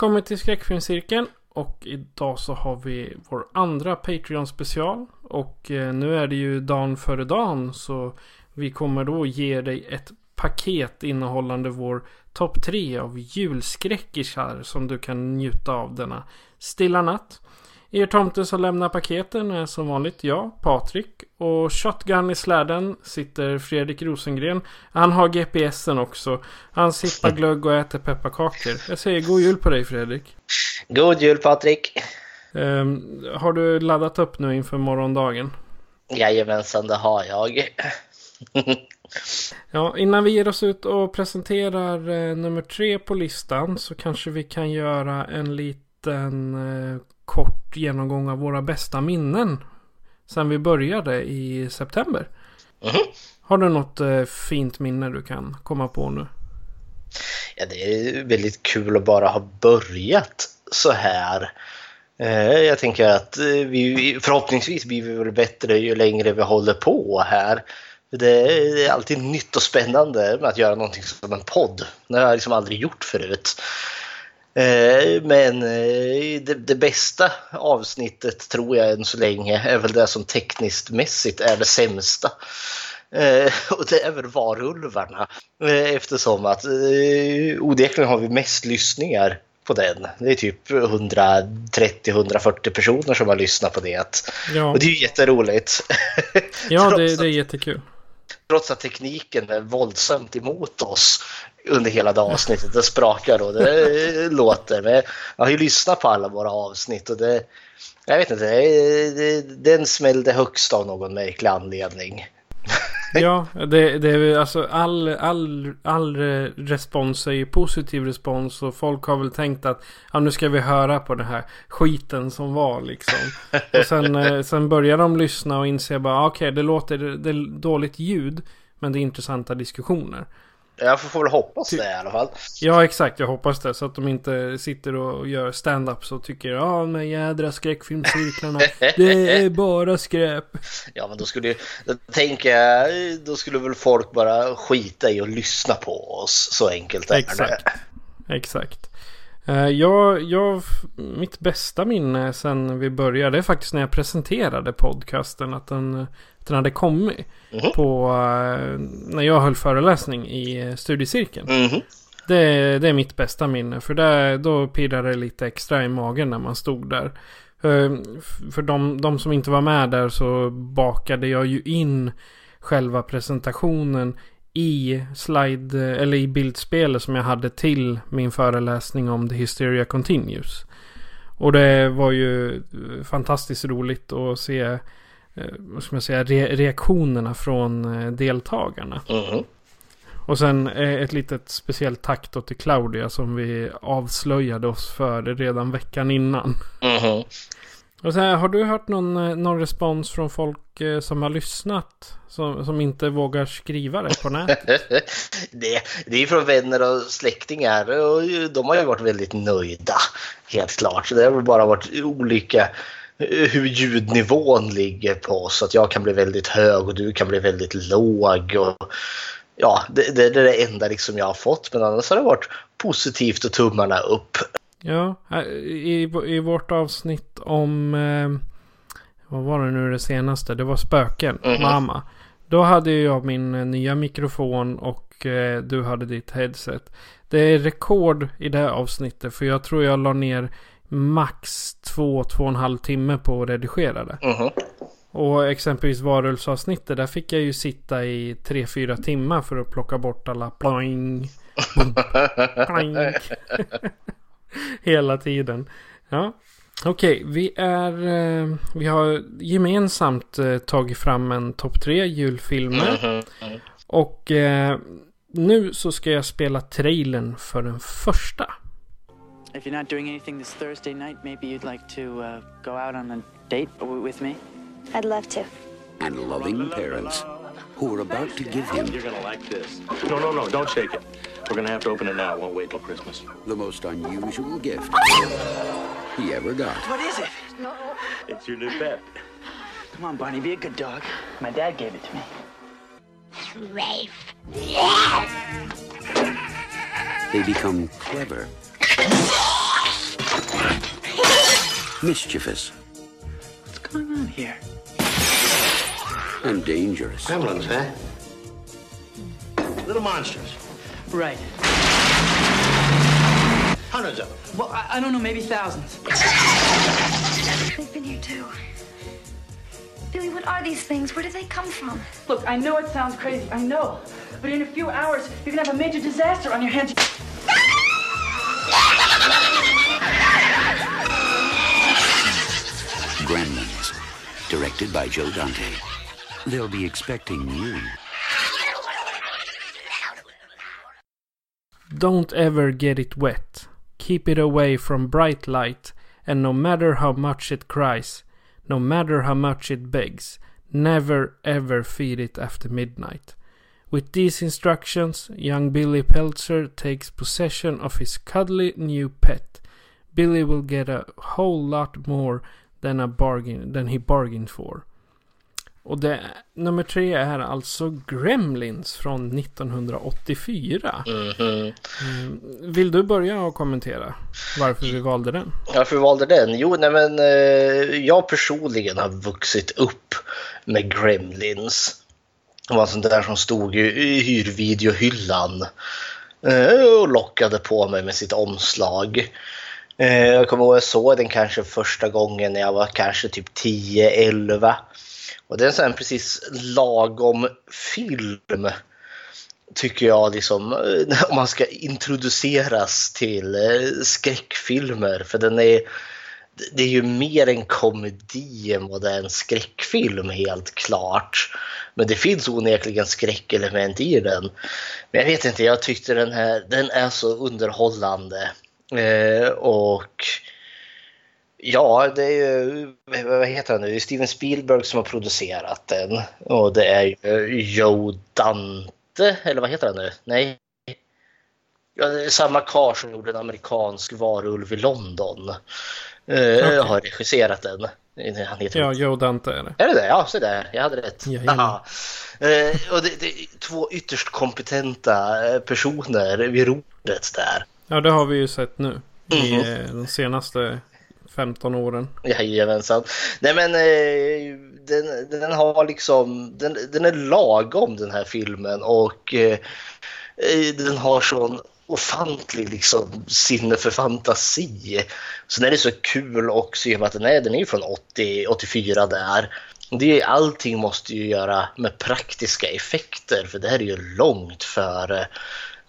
Välkommen till Skräckfilmscirkeln. Och idag så har vi vår andra Patreon special. Och eh, nu är det ju dagen före dagen. Så vi kommer då ge dig ett paket innehållande vår topp tre av julskräckisar. Som du kan njuta av denna stilla natt. Er tomte som lämnar paketen är som vanligt jag, Patrik. Och shotgun i släden sitter Fredrik Rosengren. Han har GPSen också. Han sippar glögg och äter pepparkakor. Jag säger god jul på dig Fredrik. God jul Patrik! Um, har du laddat upp nu inför morgondagen? Jajamensan, det har jag. ja, innan vi ger oss ut och presenterar eh, nummer tre på listan så kanske vi kan göra en liten eh, kort genomgång av våra bästa minnen. Sen vi började i september. Mm. Har du något eh, fint minne du kan komma på nu? Ja, det är väldigt kul att bara ha börjat så här. Eh, jag tänker att eh, vi, förhoppningsvis blir vi väl bättre ju längre vi håller på här. Det är alltid nytt och spännande med att göra någonting som en podd. Det har jag liksom aldrig gjort förut. Eh, men eh, det, det, bästa avsnittet tror jag än så länge är väl det som tekniskt mässigt är det sämsta. Eh, och det är väl varulvarna. Eftersom att onekligen har vi mest lyssningar på den. Det är typ 130-140 personer som har lyssnat på det. Ja. Och det är ju jätteroligt. Ja, det, det är jättekul. Trots att tekniken är våldsamt emot oss under hela det avsnittet. Det sprakar och det låter. Men jag har ju lyssnat på alla våra avsnitt och det, jag vet inte, det, det, den smällde högst av någon märklig anledning. Ja, det, det är alltså all, all, all respons är ju positiv respons och folk har väl tänkt att ja, nu ska vi höra på den här skiten som var liksom. Och sen, eh, sen börjar de lyssna och inse bara okej okay, det låter det är dåligt ljud men det är intressanta diskussioner. Jag får väl hoppas det i alla fall. Ja exakt, jag hoppas det. Så att de inte sitter och gör stand-ups och tycker ja de här jädra skräckfilmscirklarna. det är bara skräp. Ja men då skulle då tänker jag, då skulle väl folk bara skita i att lyssna på oss. Så enkelt är exakt. det. Exakt. Uh, jag, jag, mitt bästa minne sen vi började är faktiskt när jag presenterade podcasten. Att den den hade kommit. Mm. På, uh, när jag höll föreläsning i studiecirkeln. Mm. Det, det, är mitt bästa minne. För där, då pirrade det lite extra i magen när man stod där. Uh, för de, de, som inte var med där så bakade jag ju in själva presentationen i slide eller i bildspelet som jag hade till min föreläsning om The Hysteria Continues. Och det var ju fantastiskt roligt att se Eh, vad ska man säga, re reaktionerna från eh, deltagarna. Mm. Och sen eh, ett litet speciellt tack då till Claudia som vi avslöjade oss för redan veckan innan. Mm. Och så här, har du hört någon, eh, någon respons från folk eh, som har lyssnat? Som, som inte vågar skriva det på nätet? det, det är från vänner och släktingar och de har ju varit väldigt nöjda. Helt klart. Så det har väl bara varit olika eh, hur ljudnivån ligger på så att jag kan bli väldigt hög och du kan bli väldigt låg. Och, ja, det, det, det är det enda liksom jag har fått men annars har det varit positivt och tummarna upp. Ja, i, i vårt avsnitt om... Eh, vad var det nu det senaste? Det var spöken, mm. mamma. Då hade jag min eh, nya mikrofon och eh, du hade ditt headset. Det är rekord i det här avsnittet för jag tror jag la ner max två, två och en halv timme på att redigera det. Mm. Och exempelvis varulvsavsnittet, där fick jag ju sitta i tre, fyra timmar för att plocka bort alla ploing, ploing. Hela tiden. Ja. Okej, okay, vi är... Eh, vi har gemensamt eh, tagit fram en topp tre julfilmer. Mm -hmm. Och eh, nu så ska jag spela trailern för den första. If you're not doing anything this Thursday night, maybe you'd like to uh, go out on a date with me? I'd love to. And loving parents who are about to give him... You're gonna like this. No, no, no, don't shake it. We're gonna have to open it now. It won't wait till Christmas. The most unusual gift he ever got. What is it? No. It's your new pet. Come on, Barney, be a good dog. My dad gave it to me. Rafe. They become clever. Mischievous. What's going on here? And dangerous. Gremlins, eh? Little monsters. Right. Hundreds of them. Well, I, I don't know, maybe thousands. They've been here too. Billy, what are these things? Where do they come from? Look, I know it sounds crazy, I know. But in a few hours, you're gonna have a major disaster on your hands. Gremlins, directed by Joe Dante. They'll be expecting you. Don't ever get it wet. Keep it away from bright light, and no matter how much it cries, no matter how much it begs, never ever feed it after midnight. With these instructions, young Billy Peltzer takes possession of his cuddly new pet. Billy will get a whole lot more denna bargain den he bargained for. Och det, nummer tre är alltså Gremlins från 1984. Mm -hmm. Vill du börja och kommentera varför vi valde den? Varför vi valde den? Jo, nej men eh, jag personligen har vuxit upp med Gremlins. Det var sånt där som stod i hyrvideohyllan eh, och lockade på mig med sitt omslag. Eh, jag kommer ihåg att jag såg den kanske första gången när jag var kanske typ 10-11. Och det är en sån precis lagom film tycker jag liksom om man ska introduceras till eh, skräckfilmer för den är det är ju mer en komedi än vad det är en skräckfilm helt klart. Men det finns onekligen skräckelement i den. Men jag vet inte, jag tyckte den här, den är så underhållande. Eh, och Ja, det är ju, vad heter han nu, Steven Spielberg som har producerat den. Och det är ju Joe Dante, eller vad heter han nu? Nej. Ja, det är samma karl som gjorde en amerikansk varulv i London. Uh, okay. Har regisserat den. Han heter ja, Joe Dante är det. Är det det? Ja, så där. Jag hade rätt. Uh, och det, det, är två ytterst kompetenta eh, personer vid rodret där. Ja, det har vi ju sett nu. I mm. de senaste 15 åren. Jajamensan. Nej men eh, den, den har liksom, den, den är lagom den här filmen och eh, eh den har sån ofantlig liksom, sinne för fantasi. Sen är det så kul också i och med att den är, den är från 80, 84 där. Det, allting måste ju göra med praktiska effekter för det här är ju långt före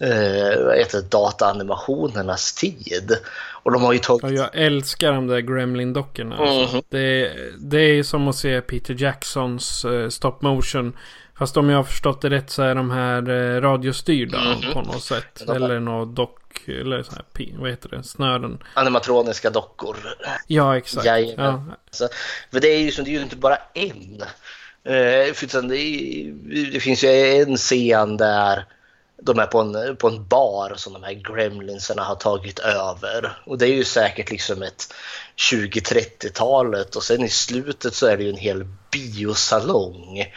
eh, dataanimationernas tid. Och de har ju tagit... Ja, jag älskar de där Gremlin-dockorna. Alltså. Mm. Det, det är som att se Peter Jacksons uh, stop motion. Fast om jag har förstått det rätt så är de här uh, radiostyrda mm. på något sätt. De Eller något dock eller så här, vad heter det, snören. Animatroniska dockor. Ja, exakt. Ja. Så, för det är ju som, det är ju inte bara en. Eh, för det, är, det finns ju en scen där de är på en, på en bar som de här gremlinsarna har tagit över. Och det är ju säkert liksom ett 20-30-talet och sen i slutet så är det ju en hel biosalong.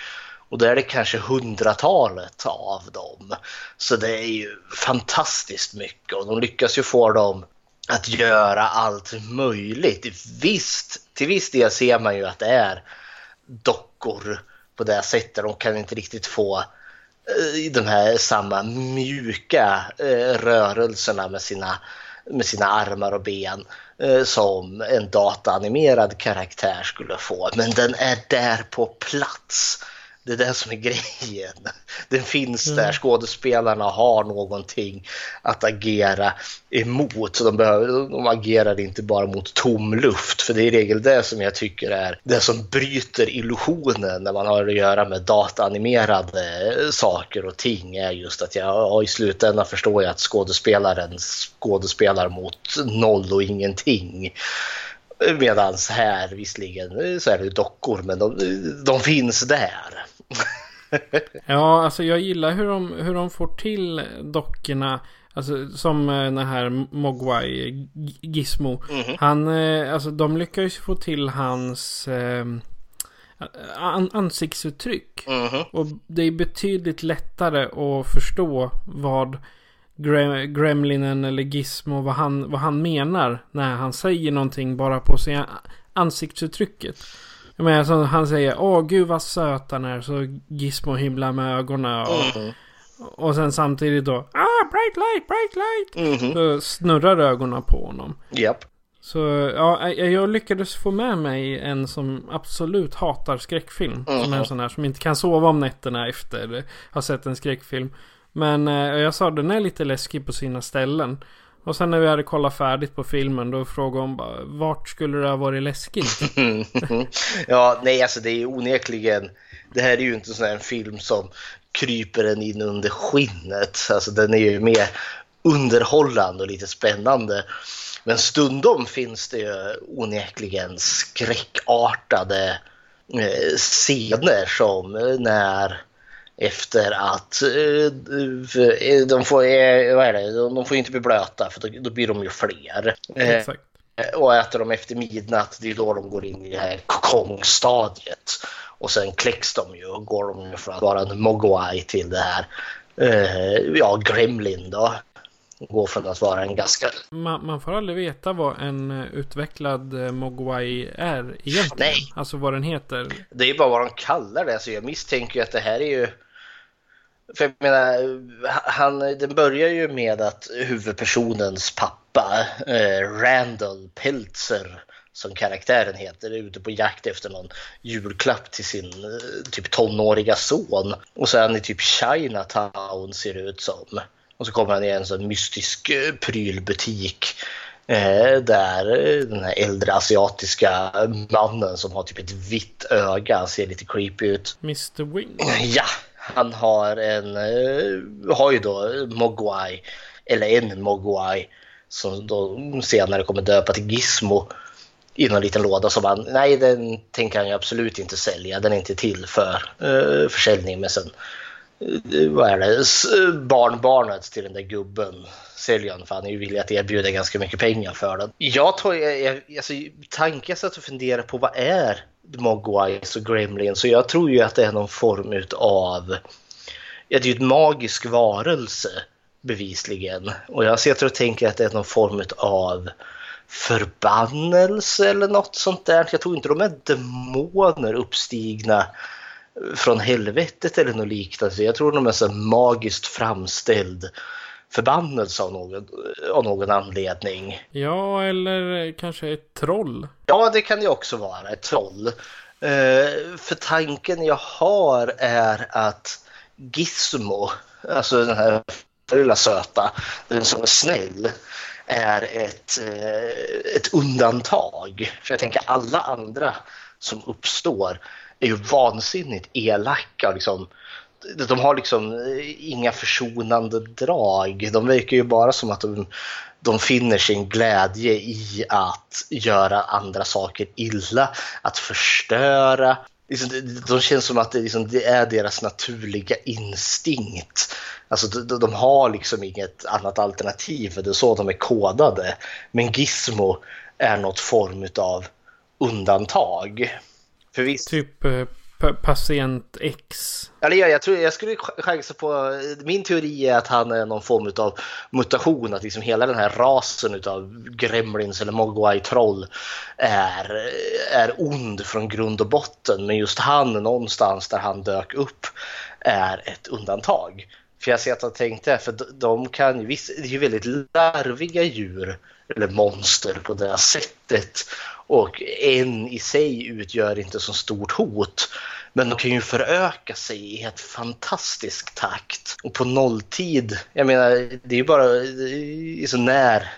Och då är det kanske hundratalet av dem. Så det är ju fantastiskt mycket och de lyckas ju få dem att göra allt möjligt. Visst, till viss del ser man ju att det är dockor på det sättet. De kan inte riktigt få Eh, i de här samma mjuka eh, rörelserna med sina, med sina armar och ben eh, som en dataanimerad karaktär skulle få. Men den är där på plats. Det är det som är grejen. Den finns mm. där, skådespelarna har någonting att agera emot. De, behöver, de agerar inte bara mot tom luft, för det är i regel det som jag tycker är det som bryter illusionen när man har att göra med dataanimerade saker och ting. är just att jag i slutändan förstår jag att skådespelaren skådespelar mot noll och ingenting. Medan här visserligen så är det dockor, men de, de finns där. ja, alltså jag gillar hur de, hur de får till dockorna. Alltså som eh, den här Mogwai, Gizmo. Mm -hmm. Han, eh, alltså de lyckas få till hans eh, an ansiktsuttryck. Mm -hmm. Och det är betydligt lättare att förstå vad Grem Gremlinen eller Gizmo, vad han, vad han menar när han säger någonting bara på sig ansiktsuttrycket. Jag menar, så han säger åh gud vad söt han är. Så Gizmo himlar med ögonen. Och, mm. och sen samtidigt då ah bright light, bright light. Mm. Så snurrar ögonen på honom. Japp. Yep. Så ja, jag lyckades få med mig en som absolut hatar skräckfilm. Mm. Som är en sån här som inte kan sova om nätterna efter att ha sett en skräckfilm. Men eh, jag sa den är lite läskig på sina ställen. Och sen när vi hade kollat färdigt på filmen då frågade hon bara vart skulle det ha varit läskigt? ja, nej alltså det är onekligen. Det här är ju inte sån här en film som kryper en in under skinnet. Alltså den är ju mer underhållande och lite spännande. Men stundom finns det ju onekligen skräckartade eh, scener som när efter att eh, de får, eh, vad är det, de får inte bli blöta för då, då blir de ju fler. Eh, Exakt. Och äter de efter midnatt, det är då de går in i det här kokongstadiet. Och sen kläcks de ju och går de från att vara en mogwai till det här, ja, gremlin då. Går från att vara en ganska... Man, man får aldrig veta vad en utvecklad mogwai är egentligen. Nej. Alltså vad den heter. Det är bara vad de kallar det. Alltså jag misstänker ju att det här är ju för jag menar, han, den börjar ju med att huvudpersonens pappa, eh, Randall Peltzer, som karaktären heter, är ute på jakt efter någon julklapp till sin eh, typ tonåriga son. Och så är han i typ Chinatown ser det ut som. Och så kommer han i en sån mystisk eh, prylbutik eh, där eh, den här äldre asiatiska mannen som har typ ett vitt öga ser lite creepy ut. Mr Wing? Ja, han har en, eh, har ju då Mogwai, eller en Mogwai som då senare kommer döpa till Gizmo i någon liten låda som han, nej den tänker han ju absolut inte sälja, den är inte till för uh, försäljning men sen uh, vad är det, barnbarnet till den där gubben säljer han för han är ju villig att erbjuda ganska mycket pengar för den. Jag tar, jag, alltså, tanken jag satt och funderade på vad är Mogwais och Gremlin så jag tror ju att det är någon form av Ja, det är ju en magisk varelse bevisligen. Och jag sitter och tänker att det är någon form av förbannelse eller något sånt där. Jag tror inte de är demoner uppstigna från helvetet eller något liknande. Jag tror de är så magiskt framställd förbannelse av någon, av någon anledning. Ja, eller kanske ett troll. Ja, det kan det också vara, ett troll. Uh, för tanken jag har är att Gizmo, alltså den här lilla söta, den som är snäll, är ett, uh, ett undantag. För jag tänker alla andra som uppstår är ju vansinnigt elaka. Liksom, de har liksom eh, inga försonande drag. De verkar ju bara som att de, de finner sin glädje i att göra andra saker illa, att förstöra. Liksom, de känns som att det, liksom, det är deras naturliga instinkt. Alltså, de, de, har liksom inget annat alternativ, det är så de är kodade. Men Gizmo är något form av undantag. För visst... Typ eh, patient X. Eller ja, jag, tror, jag skulle chansa på, min teori är att han är någon form av mutation, att liksom hela den här rasen av gremlins eller mogwai-troll är, är ond från grund och botten. Men just han någonstans där han dök upp är ett undantag. För jag ser att han tänkte, för de kan ju, visst, det är ju väldigt larviga djur eller monster på det sättet. Och en i sig utgör inte så stort hot. Men de kan ju föröka sig i ett fantastisk takt. Och på nolltid, jag menar, det är ju bara så när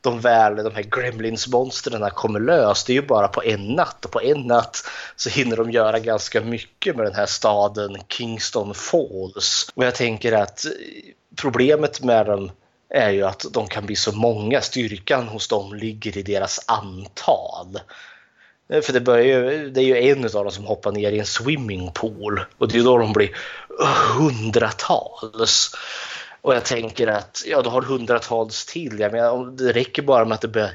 de väl, de här gremlins-monstren kommer lös, det är ju bara på en natt. Och på en natt så hinner de göra ganska mycket med den här staden Kingston Falls. Och jag tänker att problemet med dem är ju att de kan bli så många. Styrkan hos dem ligger i deras antal. Eh, för det, börjar ju, det är ju en av dem som hoppar ner i en swimmingpool och det är då de blir hundratals. Och jag tänker att ja, du har hundratals till. Jag menar, det räcker bara med att det börjar,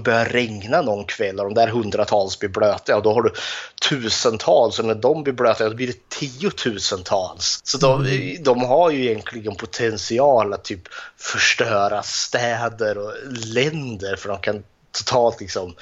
börjar regna någon kväll och de där hundratals blir blöta. Och då har du tusentals och när de blir blöta då blir det tiotusentals. Så de, mm. de har ju egentligen potential att typ förstöra städer och länder för de kan totalt liksom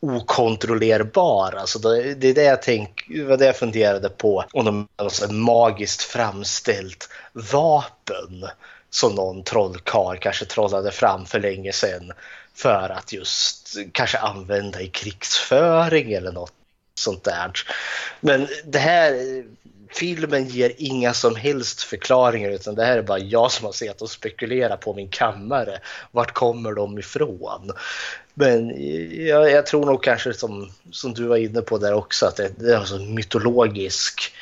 okontrollerbar. Alltså det, det är det jag, tänk, var det jag funderade på. Om de har något magiskt framställt vapen som någon trollkarl kanske trollade fram för länge sedan för att just kanske använda i krigsföring eller något sånt där. Men det här filmen ger inga som helst förklaringar utan det här är bara jag som har sett och spekulerat på min kammare. Vart kommer de ifrån? Men jag, jag tror nog kanske som, som du var inne på där också att det, det är alltså en mytologisk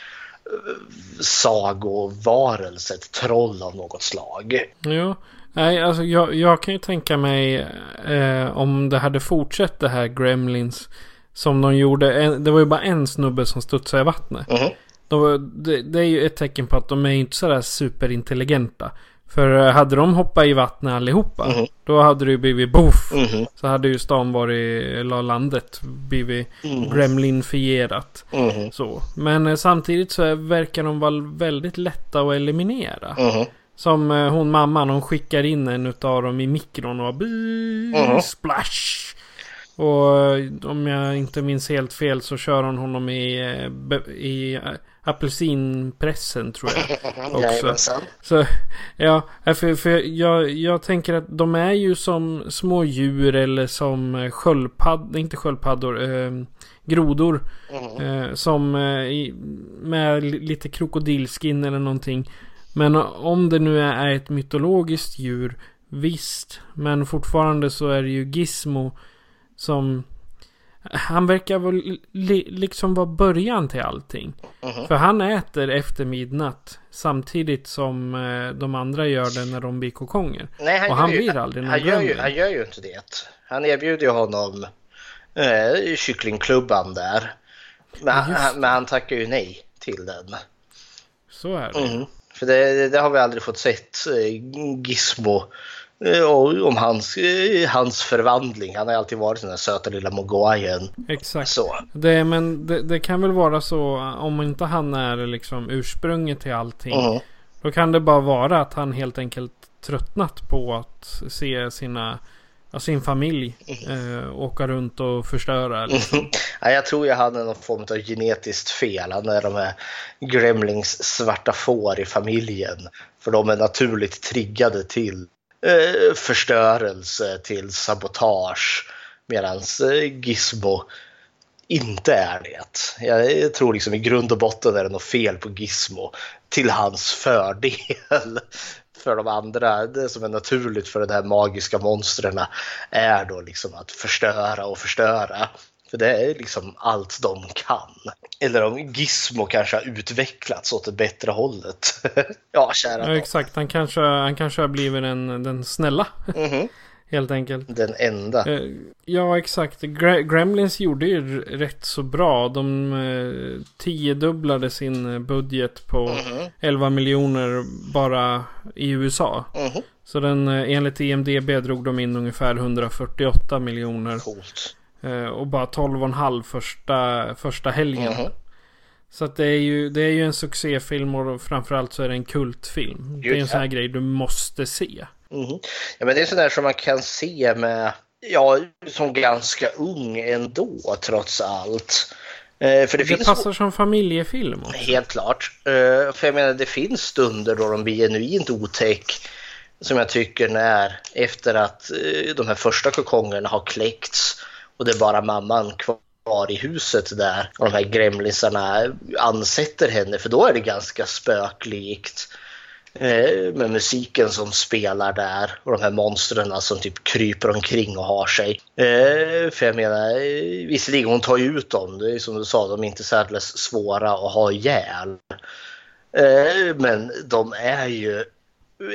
eh, sagovarelse, ett troll av något slag. Ja, nej alltså jag, jag kan ju tänka mig eh, om det hade fortsatt det här Gremlins som de gjorde. Det var ju bara en snubbe som studsade i vattnet. Mm. De, det, det, är ju ett tecken på att de är inte sådär superintelligenta. För eh, hade de hoppat i vattnet allihopa. Mm. Då hade det ju blivit boff. Mm. Så hade ju stan varit, eller landet blivit mm. gremlinfierat. Mm. Så. Men eh, samtidigt så verkar de vara väldigt lätta att eliminera. Som eh, hon mamman, hon skickar in en utav dem i mikron och bi, mm. splash. Och om jag inte minns helt fel så kör hon honom i, i apelsinpressen tror jag. Också. så, ja, för, för jag, jag tänker att de är ju som små djur eller som sköldpaddor, inte sköldpaddor, eh, grodor. Mm. Eh, som eh, med lite krokodilskin eller någonting. Men om det nu är ett mytologiskt djur, visst. Men fortfarande så är det ju Gizmo som han verkar väl li, liksom vara början till allting. Mm -hmm. För han äter efter midnatt. Samtidigt som eh, de andra gör det när de blir kokonger. Nej, han och han ju, blir aldrig han, gör ju, han gör ju inte det. Han erbjuder ju honom eh, kycklingklubban där. Men, han, men han tackar ju nej till den. Så är det. Mm. För det, det, har vi aldrig fått sett eh, Gizmo Eh, om hans, eh, hans förvandling. Han har alltid varit den där söta lilla mogwaien. Exakt. Så. Det, men det, det, kan väl vara så om inte han är liksom ursprunget till allting. Mm. Då kan det bara vara att han helt enkelt tröttnat på att se sina sin familj eh, åka runt och förstöra. Liksom. ja, jag tror jag hade någon form av genetiskt fel. Han är de här Gremlings svarta får i familjen. För de är naturligt triggade till eh, förstörelse till sabotage. Medan eh, Gizmo inte är det. Jag tror liksom i grund och botten är det något fel på Gizmo till hans fördel. För de andra, det som är naturligt för de här magiska monstren är då liksom att förstöra och förstöra. För det är liksom allt de kan. Eller om Gizmo kanske har utvecklats åt det bättre hållet. ja, kära Ja, exakt. Han kanske, han kanske har blivit den, den snälla. Mhm. Helt enkelt. Den enda. Eh, Ja, exakt. Gre- Gremlins gjorde ju rätt så bra. De eh, tiodubblade sin eh, budget på Mhm. 11 miljoner bara i USA. Mhm. Så den, enligt IMDB drog de in ungefär 148 miljoner. Coolt. Och bara 12,5 första, första helgen. Mhm. Så att det är, ju, det är ju en succéfilm och framförallt så är det en kultfilm. Det är en sån här grej du måste se. Mhm. Ja, men det är sådär som man kan se med, ja, som ganska ung ändå trots allt. Eh, för det, Det, passar som familjefilm också. helt klart. Eh, för jag menar, det finns stunder då de blir genuint otäck. Som jag tycker när, efter att eh, de här första kokongerna har kläckts och det är bara mamman kvar i huset där och de här gremlinsarna ansätter henne för då är det ganska spöklikt. Eh, med musiken som spelar där och de här monstren som typ kryper omkring och har sig. Eh, för jag menar, eh, visserligen hon tar ju ut dem, det är som du sa, de är inte särdeles svåra att ha ihjäl. Eh, men de är ju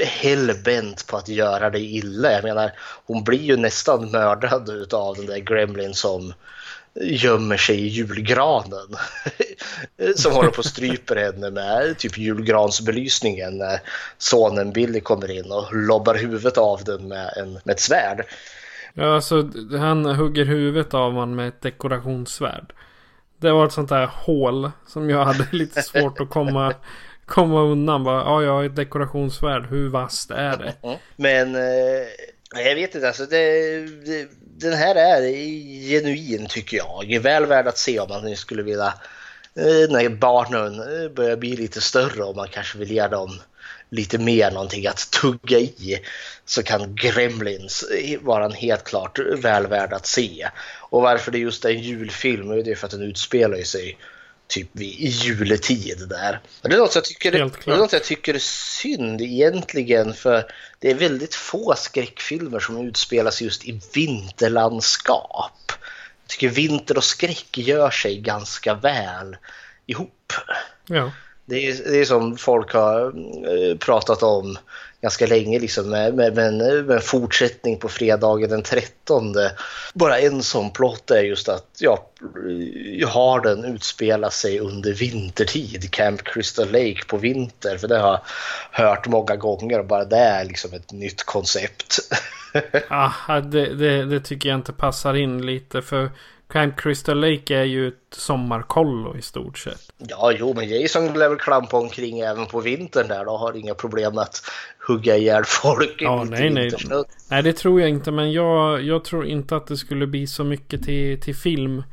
hellbent på att göra det illa. Jag menar, hon blir ju nästan mördad av den där Gremlin som gömmer sig i julgranen. som håller på och stryper henne med typ julgransbelysningen när sonen Billy kommer in och lobbar huvudet av den med, en, med ett svärd. Ja, alltså han hugger huvudet av man med ett dekorationssvärd. Det var ett sånt där hål som jag hade lite svårt att komma, komma undan. Bara, ja, jag har ett dekorationssvärd. Hur vasst är det? Men eh, jag vet inte, alltså det, det, den här är genuin tycker jag. Väl värd att se om man skulle vilja eh, när barnen eh, börjar bli lite större och man kanske vill ge dem lite mer någonting att tugga i så kan Gremlins eh, vara en helt klart väl värd att se. Och varför det just är en julfilm det är för att den utspelar sig typ vid juletid där. Och det är något jag tycker, det är något jag tycker är synd egentligen för det är väldigt få skräckfilmer som utspelas just i vinterlandskap. Jag tycker vinter och skräck gör sig ganska väl ihop. Ja. Det är, det är som folk har eh, pratat om ganska länge liksom med, med, med, en, med en fortsättning på fredagen den 13. Bara en sån plott är just att ja, eh, har den utspelat sig under vintertid, Camp Crystal Lake på vinter. För det har jag hört många gånger och bara det är liksom ett nytt koncept. Ah, det, det, det tycker jag inte passar in lite. För Camp Crystal Lake är ju ett sommarkollo i stort sett. Ja, jo, men Jason lär väl klampa omkring även på vintern där då har inga problem att hugga ihjäl folk. Ja, nej, nej. Nej, det tror jag inte. Men jag, jag tror inte att det skulle bli så mycket till, till film.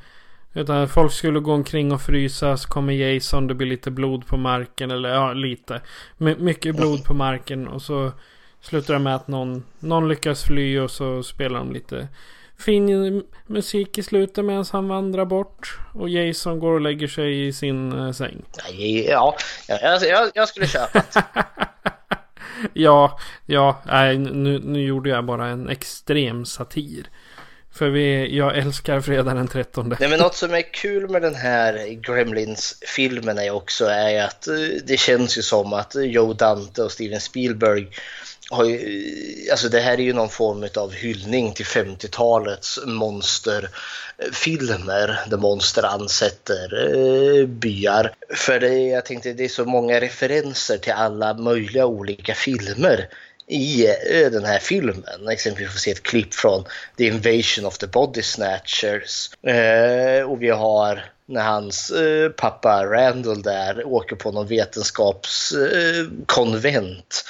Utan folk skulle gå omkring och frysa. Så kommer Jason. Det blir lite blod på marken. Eller ja, lite. My, mycket blod på marken. Och så slutar det med att någon, någon lyckas fly. Och så spelar de lite fin musik i slutet medan han vandrar bort. Och Jason går och lägger sig i sin eh, säng. Nej, ja, jag, jag, jag skulle köpa. Ja, ja, nej, nu, nu gjorde jag bara en extrem satir. För vi, jag älskar fredag den 13. Nej, men något som är kul med den här Gremlins-filmen är också är att eh, det känns ju som att Joe Dante och Steven Spielberg har ju, alltså det här är ju någon form av hyllning till 50-talets monsterfilmer där monster ansätter eh, byar. För det, jag tänkte det är så många referenser till alla möjliga olika filmer i eh, den här filmen. Exempelvis får vi se ett klipp från The Invasion of the Body Snatchers. Eh, och vi har när hans eh, pappa Randall där åker på någon vetenskapskonvent.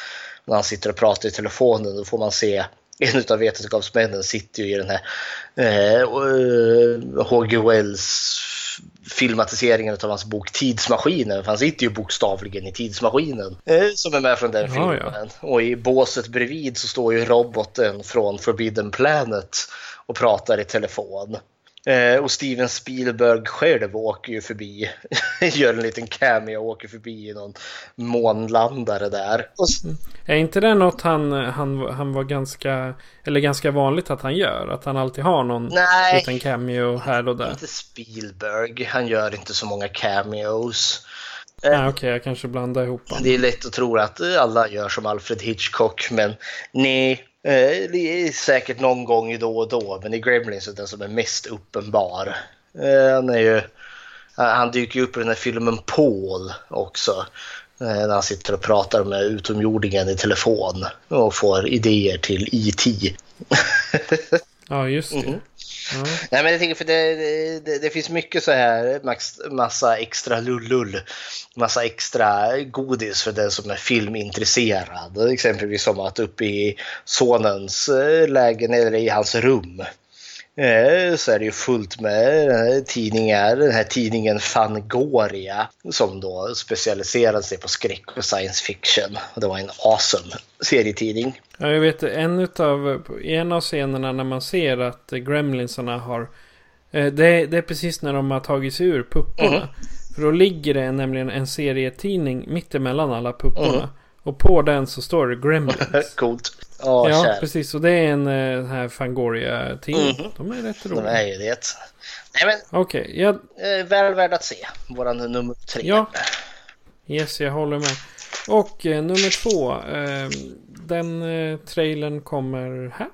Eh, när han sitter och pratar i telefonen då får man se en av vetenskapsmännen sitter ju i den här eh, H.G. Wells filmatiseringen av hans bok Tidsmaskinen. För han sitter ju bokstavligen i tidsmaskinen eh, som är med från den Ja, filmen. Och i båset bredvid så står ju roboten från Forbidden Planet och pratar i telefon. Eh, och Steven Spielberg själv åker ju förbi, gör en liten cameo och åker förbi i någon månlandare där. Och, Är inte det något han, han, han var ganska, eller ganska vanligt att han gör? Att han alltid har någon Nej. liten cameo här och där? inte Spielberg, han gör inte så många cameos. Ah, Okej, jag kanske blandar ihop dem. Det är lätt att tro att alla gör som Alfred Hitchcock, men nej. Eh, säkert någon gång då och då, men i Gremlins är den som är mest uppenbar. Eh, Han, är ju, han dyker ju upp i den här filmen Paul också. eh, När han sitter och pratar med utomjordingen i telefon och får idéer till E E.T. Ja, just det. Mhm. Mm. Nej men jag tänker för det, det, det finns mycket så här max, massa extra lullull. Massa extra godis för den som är filmintresserad. Exempelvis som att uppe i sonens eh, lägenhet eller i hans rum så är det ju fullt med eh, tidningar. Den här tidningen Fangoria som då specialiserade sig på skräck och science fiction. Det var en awesome serietidning. Ja, jag vet en utav, en av scenerna när man ser att eh, gremlinsarna har eh, det, är- det är precis när de har tagit sig ur pupporna. Mhm. För då ligger det nämligen en serietidning mittemellan alla pupporna. Mhm. Och på den så står det Gremlins. Coolt. Ja, ja, kär. precis. Och det är en eh, den här Fangoria-tidning. Mhm. De är rätt De roliga. är ju det. Nej men Okej, jag, Eh, väl värd att se. Våran nummer tre. Ja. yes, jag håller med. Och eh, nummer två. Eh, den eh, trailern kommer här.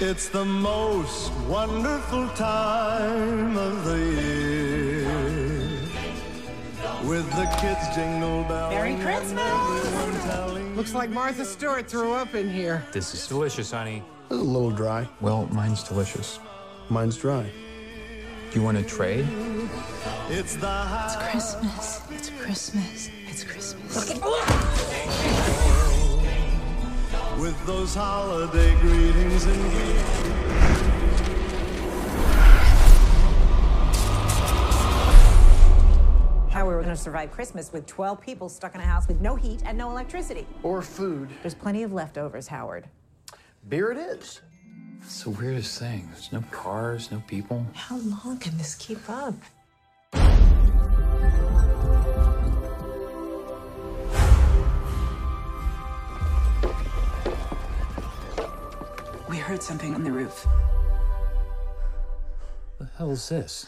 It's the most wonderful time of the year. With the kids jingle belling. Merry Christmas! Looks like Martha Stewart threw up in here. This is delicious, honey. A little dry. Well, mine's delicious. Mine's dry. Do you want to trade? it's the high Christmas. It's Christmas. It's Christmas. with those holiday greetings and gifts. How we were going to survive Christmas with 12 people stuck in a house with no heat and no electricity. Or food. There's plenty of leftovers, Howard. Beer it is. It's the weirdest thing. There's no cars, no people. How long can this keep up? We heard something on the roof. The hell's this?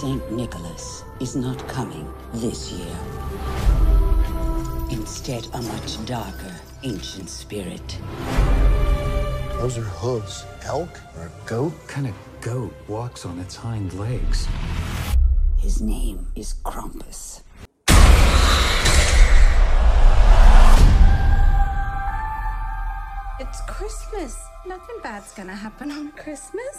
St. Nicholas is not coming this year. Instead, a much darker ancient spirit. Those are hooves. Elk or a goat? What kind of goat walks on its hind legs? His name is Krampus. It's Christmas. Nothing bad's gonna happen on Christmas.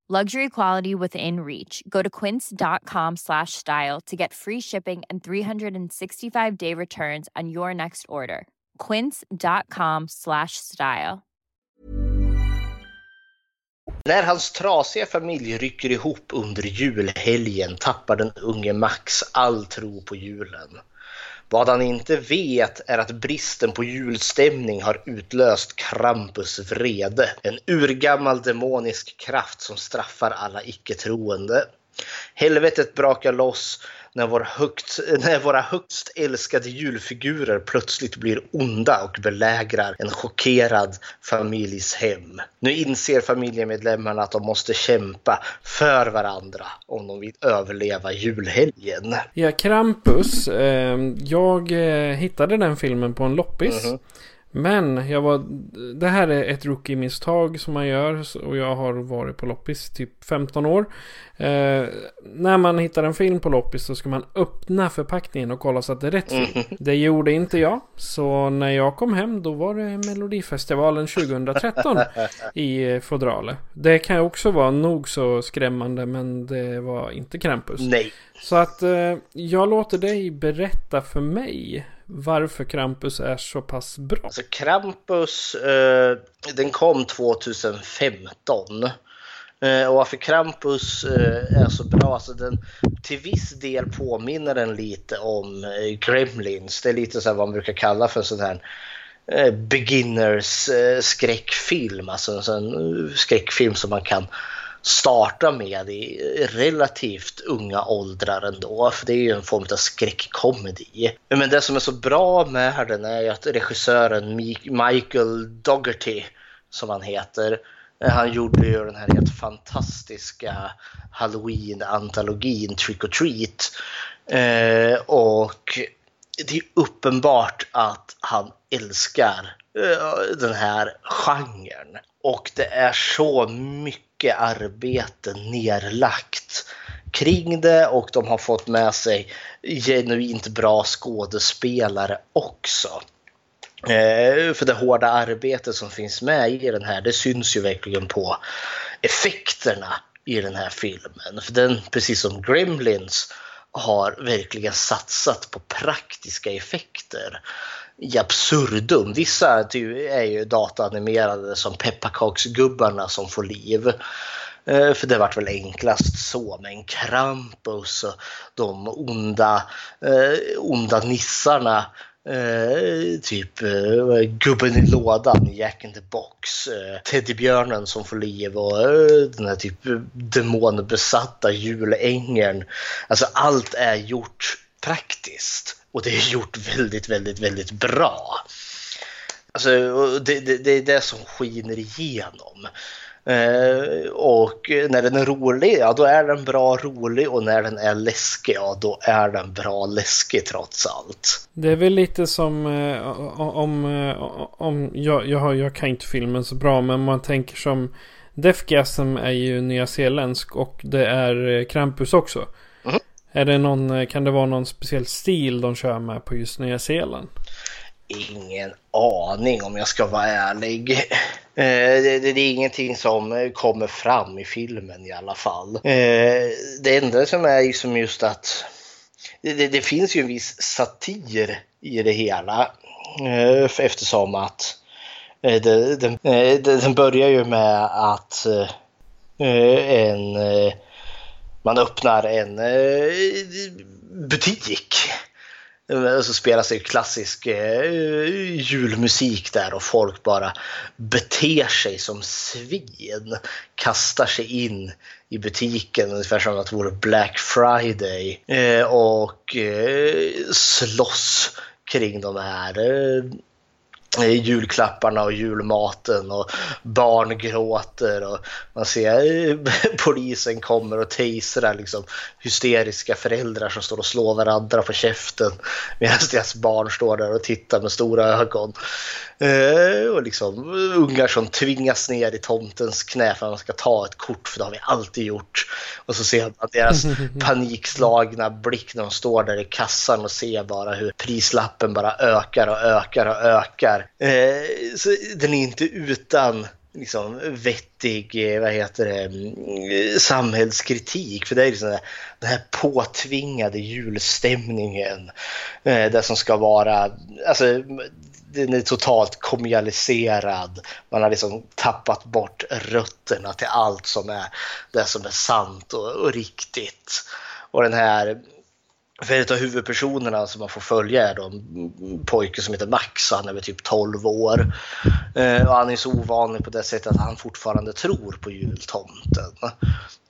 Luxury quality within reach. Go to quince.com slash style to get free shipping and 365 day returns on your next order. Quince.com slash style. När hans trasiga familj rycker ihop under julhelgen tappar den unge Max all tro på julen. Vad han inte vet är att bristen på julstämning har utlöst Krampus vrede. En urgammal demonisk kraft som straffar alla icke-troende. Helvetet brakar loss när, vår högt, när våra högst älskade julfigurer plötsligt blir onda och belägrar en chockerad familjs hem. Nu inser familjemedlemmarna att de måste kämpa för varandra om de vill överleva julhelgen. Ja, Krampus. Eh, jag eh, hittade den filmen på en loppis. Mm -hmm. Men jag var, det här är ett rookie-misstag som man gör och jag har varit på loppis typ 15 år. Eh, när man hittar en film på loppis så ska man öppna förpackningen och kolla så att det är rätt film. Mm. Det gjorde inte jag. Så när jag kom hem då var det Melodifestivalen 2013 i fodralet. Det kan också vara nog så skrämmande men det var inte Krampus. Nej. Så att eh, jag låter dig berätta för mig varför Krampus är så pass bra. Alltså Krampus, eh, den kom 2015. Eh, och varför Krampus eh, är så bra, alltså den till viss del påminner den lite om eh, Gremlins. Det är lite så här vad man brukar kalla för sån här eh, beginners eh, skräckfilm. alltså en sån eh, skräckfilm som man kan starta med i relativt unga åldrar ändå, för det är ju en form av skräckkomedi. Men det som är så bra med den är ju att regissören Michael Dougherty, som han heter, han gjorde ju den här helt fantastiska Halloween-antologin Trick or Treat. Eh, och det är uppenbart att han älskar eh, den här genren. Och det är så mycket mycket arbete nerlagt kring det och de har fått med sig genuint bra skådespelare också. Eh, för det hårda arbetet som finns med i den här, det syns ju verkligen på effekterna i den här filmen. För den, precis som Gremlins, har verkligen satsat på praktiska effekter i absurdum. Vissa är ju dataanimerade som pepparkaksgubbarna som får liv. Eh, för det vart väl enklast så. Men Krampus och de onda, eh, onda nissarna Eh, typ eh, gubben i lådan i Jack in the Box, eh, Teddybjörnen som får liv och eh, den här typ demonbesatta julängeln. Alltså allt är gjort praktiskt och det är gjort väldigt, väldigt, väldigt bra. Alltså det, det, det är det som skiner igenom. Eh, och när den är rolig, ja då är den bra rolig och när den är läskig, ja då är den bra läskig trots allt. Det är väl lite som eh, om, eh, om jag, jag, jag kan inte filmen så bra men man tänker som Defgasm är ju nyzeeländsk och det är eh, Krampus också. Är det någon, eh, kan det vara någon speciell stil de kör med på just Nya Zeeland? ingen aning om jag ska vara ärlig. Eh, det, det, det, är ingenting som eh, kommer fram i filmen i alla fall. Det enda som är liksom just att det, det, finns ju en viss satir i det hela. Eftersom att den, den börjar ju med att en man öppnar en eh, butik så spelas det klassisk eh, julmusik där och folk bara beter sig som svin. Kastar sig in i butiken ungefär som att det vore Black Friday eh, och eh, slåss kring de här eh, julklapparna och julmaten och barn gråter och man ser polisen kommer och tasrar liksom hysteriska föräldrar som står och slår varandra på käften medan deras barn står där och tittar med stora ögon. Eh, och liksom ungar som tvingas ner i tomtens knä för att man ska ta ett kort för det har vi alltid gjort. Och så ser man deras panikslagna blick när de står där i kassan och ser bara hur prislappen bara ökar och ökar och ökar. Eh, så den är inte utan liksom vettig, eh, vad heter det, mm, eh, samhällskritik. För det är liksom den här påtvingade julstämningen. Eh, det som ska vara, alltså den är totalt kommunaliserad. Man har liksom tappat bort rötterna till allt som är det som är sant och, och riktigt. Och den här för en av huvudpersonerna som man får följa är då en pojke som heter Max. och Han är väl typ 12 år. Eh, och han är så ovanlig på det sättet att han fortfarande tror på jultomten.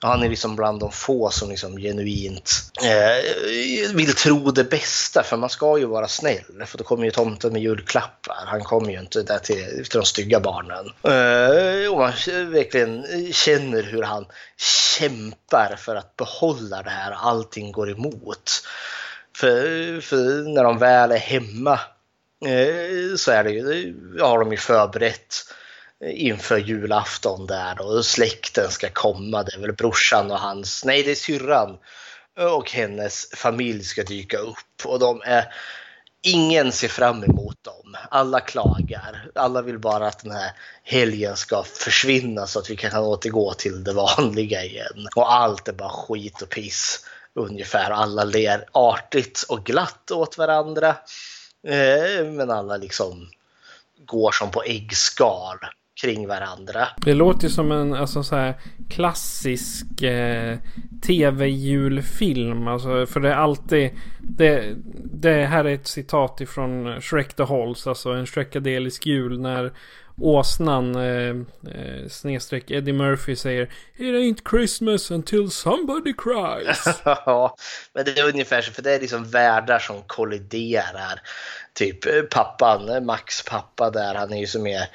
Han är liksom bland de få som liksom genuint eh, vill tro det bästa. För man ska ju vara snäll. För då kommer ju tomten med julklappar. Han kommer ju inte där till, till de stygga barnen. Eh, och man verkligen känner hur han kämpar för att behålla det här. Allting går emot. För, för när de väl är hemma eh, så är det ju, har de ju förberett Eh, inför julafton där och släkten ska komma. Det är väl brorsan och hans, nej det är syrran och hennes familj ska dyka upp och de är Ingen ser fram emot dem. Alla klagar. Alla vill bara att den här helgen ska försvinna så att vi kan återgå till det vanliga igen. Och allt är bara skit och piss ungefär. Alla ler artigt och glatt åt varandra. Eh, men alla liksom går som på äggskal kring varandra. Det låter som en alltså, så här, klassisk eh, tv-julfilm. Alltså, för det är alltid... Det, det här är ett citat ifrån Shrek the Halls. Alltså en Shrekadelisk jul. När åsnan eh, eh, snedstreck Eddie Murphy säger It ain't Christmas until somebody cries. ja, men det är ungefär så. För det är liksom världar som kolliderar. Typ eh, pappan, Max pappa där. Han är ju som är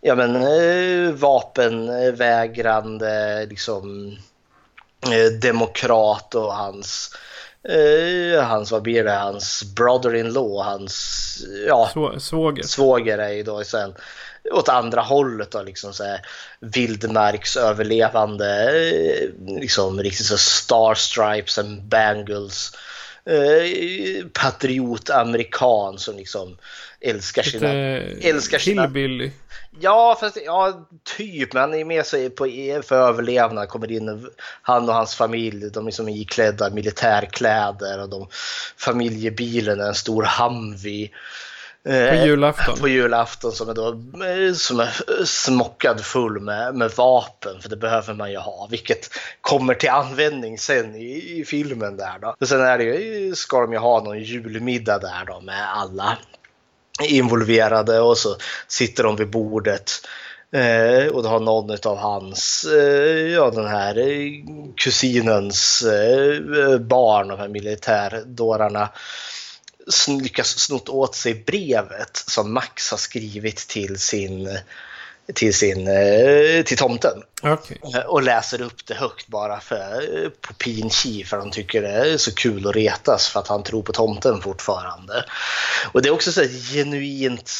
ja, men, eh, vapenvägrande liksom, eh, demokrat och hans eh, hans, vad blir det, hans brother-in-law, hans ja, svåger. svåger är ju då sen åt andra hållet då liksom så här vildmarksöverlevande, liksom riktigt så star stripes and bangles eh, patriot-amerikan som liksom älskar sina... älskar sina... Ja, fast, ja, typ. Men han är med sig på, för överlevnad. Kommer in han och hans familj. De är som iklädda militärkläder och de, familjebilen är en stor Humvee. På julafton? På julafton som är, då, som är smockad full med, med vapen, för det behöver man ju ha, vilket kommer till användning sen i, i filmen där då. Och sen är det ju, ska de ju ha någon julmiddag där då med alla involverade och så sitter de vid bordet eh, och då har någon av hans, eh, ja den här kusinens eh, barn, de här militärdårarna, lyckas snott åt sig brevet som Max har skrivit till sin till, sin, eh, till tomten. Okay. Eh, och läser upp det högt bara för, eh, på pin för de tycker det är så kul att retas för att han tror på tomten fortfarande. Och det är också så genuint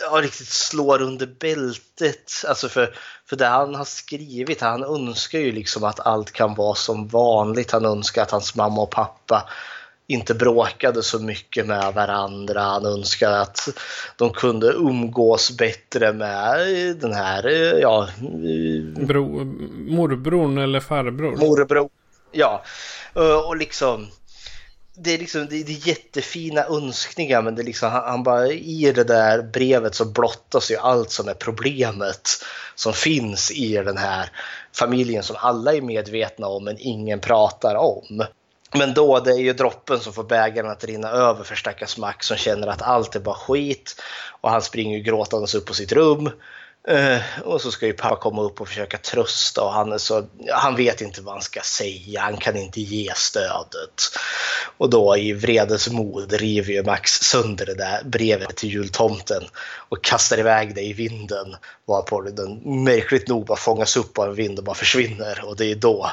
ja, riktigt slår under bältet. Alltså för, för det han har skrivit, han önskar ju liksom att allt kan vara som vanligt. Han önskar att hans mamma och pappa inte bråkade så mycket med varandra. Han önskade att de kunde umgås bättre med den här, ja... Bro, morbrorn eller farbror? Morbror, ja. Och liksom... Det är, liksom, det är jättefina önskningar men det är liksom, han, han bara, i det där brevet så blottas ju allt som är problemet som finns i den här familjen som alla är medvetna om men ingen pratar om. Men då, det är ju droppen som får bägaren att rinna över för stackars Max som känner att allt är bara skit. Och han springer ju gråtandes upp på sitt rum. Uh, och så ska ju pappa komma upp och försöka trösta och han, är så, han vet inte vad han ska säga, han kan inte ge stödet. Och då i vredesmod river ju Max sönder det där brevet till jultomten och kastar iväg det i vinden. Varpå den märkligt nog bara fångas upp av en vind och bara försvinner. Och det är då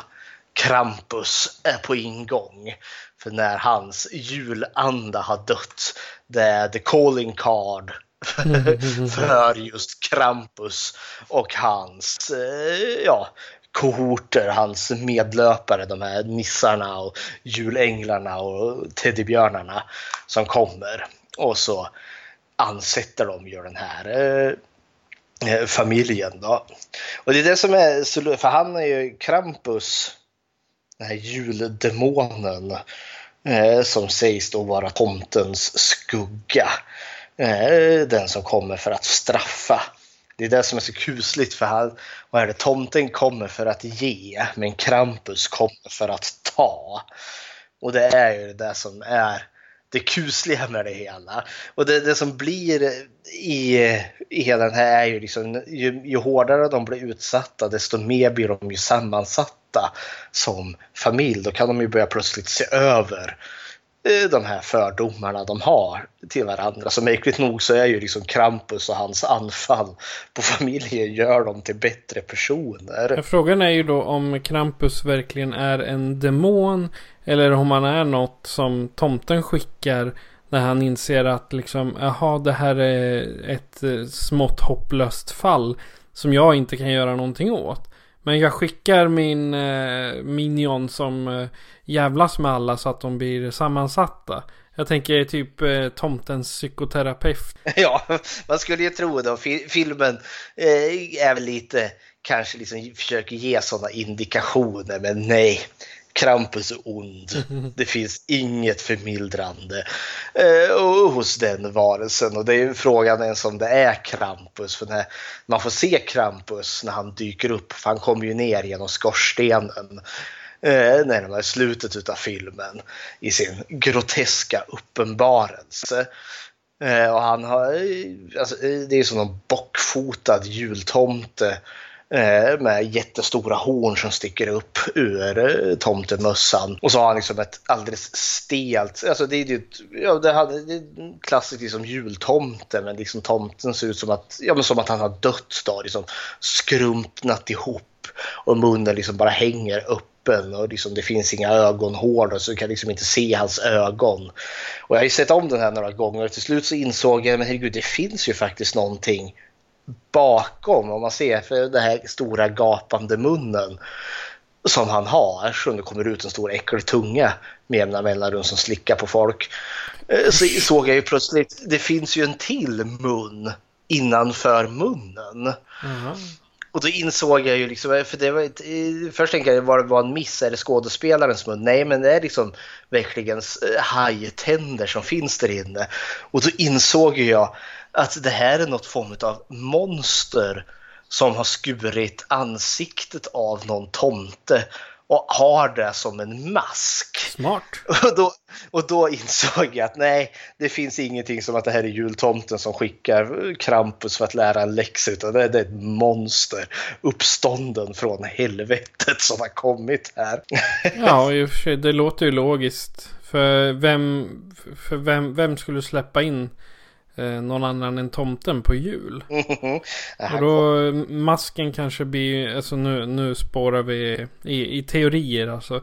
Krampus är på ingång. För när hans julanda har dött, det är the calling card för just Krampus och hans eh, ja, kohorter, hans medlöpare, de här nissarna och julänglarna och teddybjörnarna som kommer. Och så ansätter de ju den här eh, familjen då. Och det är det som är så för han är ju Krampus den här juldemonen eh, som sägs då vara tomtens skugga. Eh, den som kommer för att straffa. Det är det som är så kusligt för han, vad är det, tomten kommer för att ge men Krampus kommer för att ta. Och det är ju det som är det kusliga med det hela. Och det, det som blir i, i hela den här är ju liksom ju, ju hårdare de blir utsatta desto mer blir de ju sammansatta som familj. Då kan de ju börja plötsligt se över eh, Eh, de här fördomarna de har till varandra. Så märkligt nog så är ju liksom Krampus och hans anfall på familjen gör dem till bättre personer. Frågan är ju då om Krampus verkligen är en demon eller om han är något som tomten skickar när han inser att liksom, jaha, det här är ett eh, smått hopplöst fall som jag inte kan göra någonting åt. Men jag skickar min eh, minion som eh, jävlas med alla så att de blir sammansatta. Jag tänker typ eh, tomtens psykoterapeut. Ja, man skulle ju tro det. Filmen eh, är väl lite, kanske liksom försöker ge sådana indikationer, men nej. Krampus är ond. Det finns inget förmildrande eh, hos den varelsen. Och det är frågan ens om det är Krampus. För när man får se Krampus när han dyker upp, för han kommer ju ner genom skorstenen eh, närmare slutet av filmen i sin groteska uppenbarelse. Eh, och han har, alltså, det är som en bockfotad jultomte Eh, Eh, med jättestora horn som sticker upp ur eh, tomtemössan. Och så har han liksom ett alldeles stelt, alltså det är ju ja, det hade, det är klassiskt liksom jultomte men liksom tomten ser ut som att, ja, men som att han har dött då, liksom skrumpnat ihop och munnen liksom bara hänger öppen och liksom det finns inga ögonhål så du kan liksom inte se hans ögon. Och jag har ju sett om den här några gånger och till slut så insåg jag men herregud det finns ju faktiskt någonting bakom, om man ser för den här stora gapande munnen som han har, så det kommer ut en stor äcklig tunga med jämna mellanrum som slickar på folk. Eh, så såg jag ju plötsligt, det finns ju en till mun innanför munnen. Mm. Och då insåg jag ju liksom, för det var ett, först tänkte jag var det var en miss, är det skådespelarens mun? Nej, men det är liksom verkligen eh, hajtänder som finns där inne. Och då insåg jag att det här är något form av monster som har skurit ansiktet av någon tomte och har det som en mask. Smart. Och då, och då insåg jag att nej, det finns ingenting som att det här är jultomten som skickar Krampus för att lära en läxa utan det är ett monster uppstånden från helvetet som har kommit här. Ja, i och för sig, det låter ju logiskt. För vem, för vem, vem skulle släppa in eh, någon annan än tomten på jul. och då masken kanske blir, alltså nu, nu spårar vi i, i teorier alltså.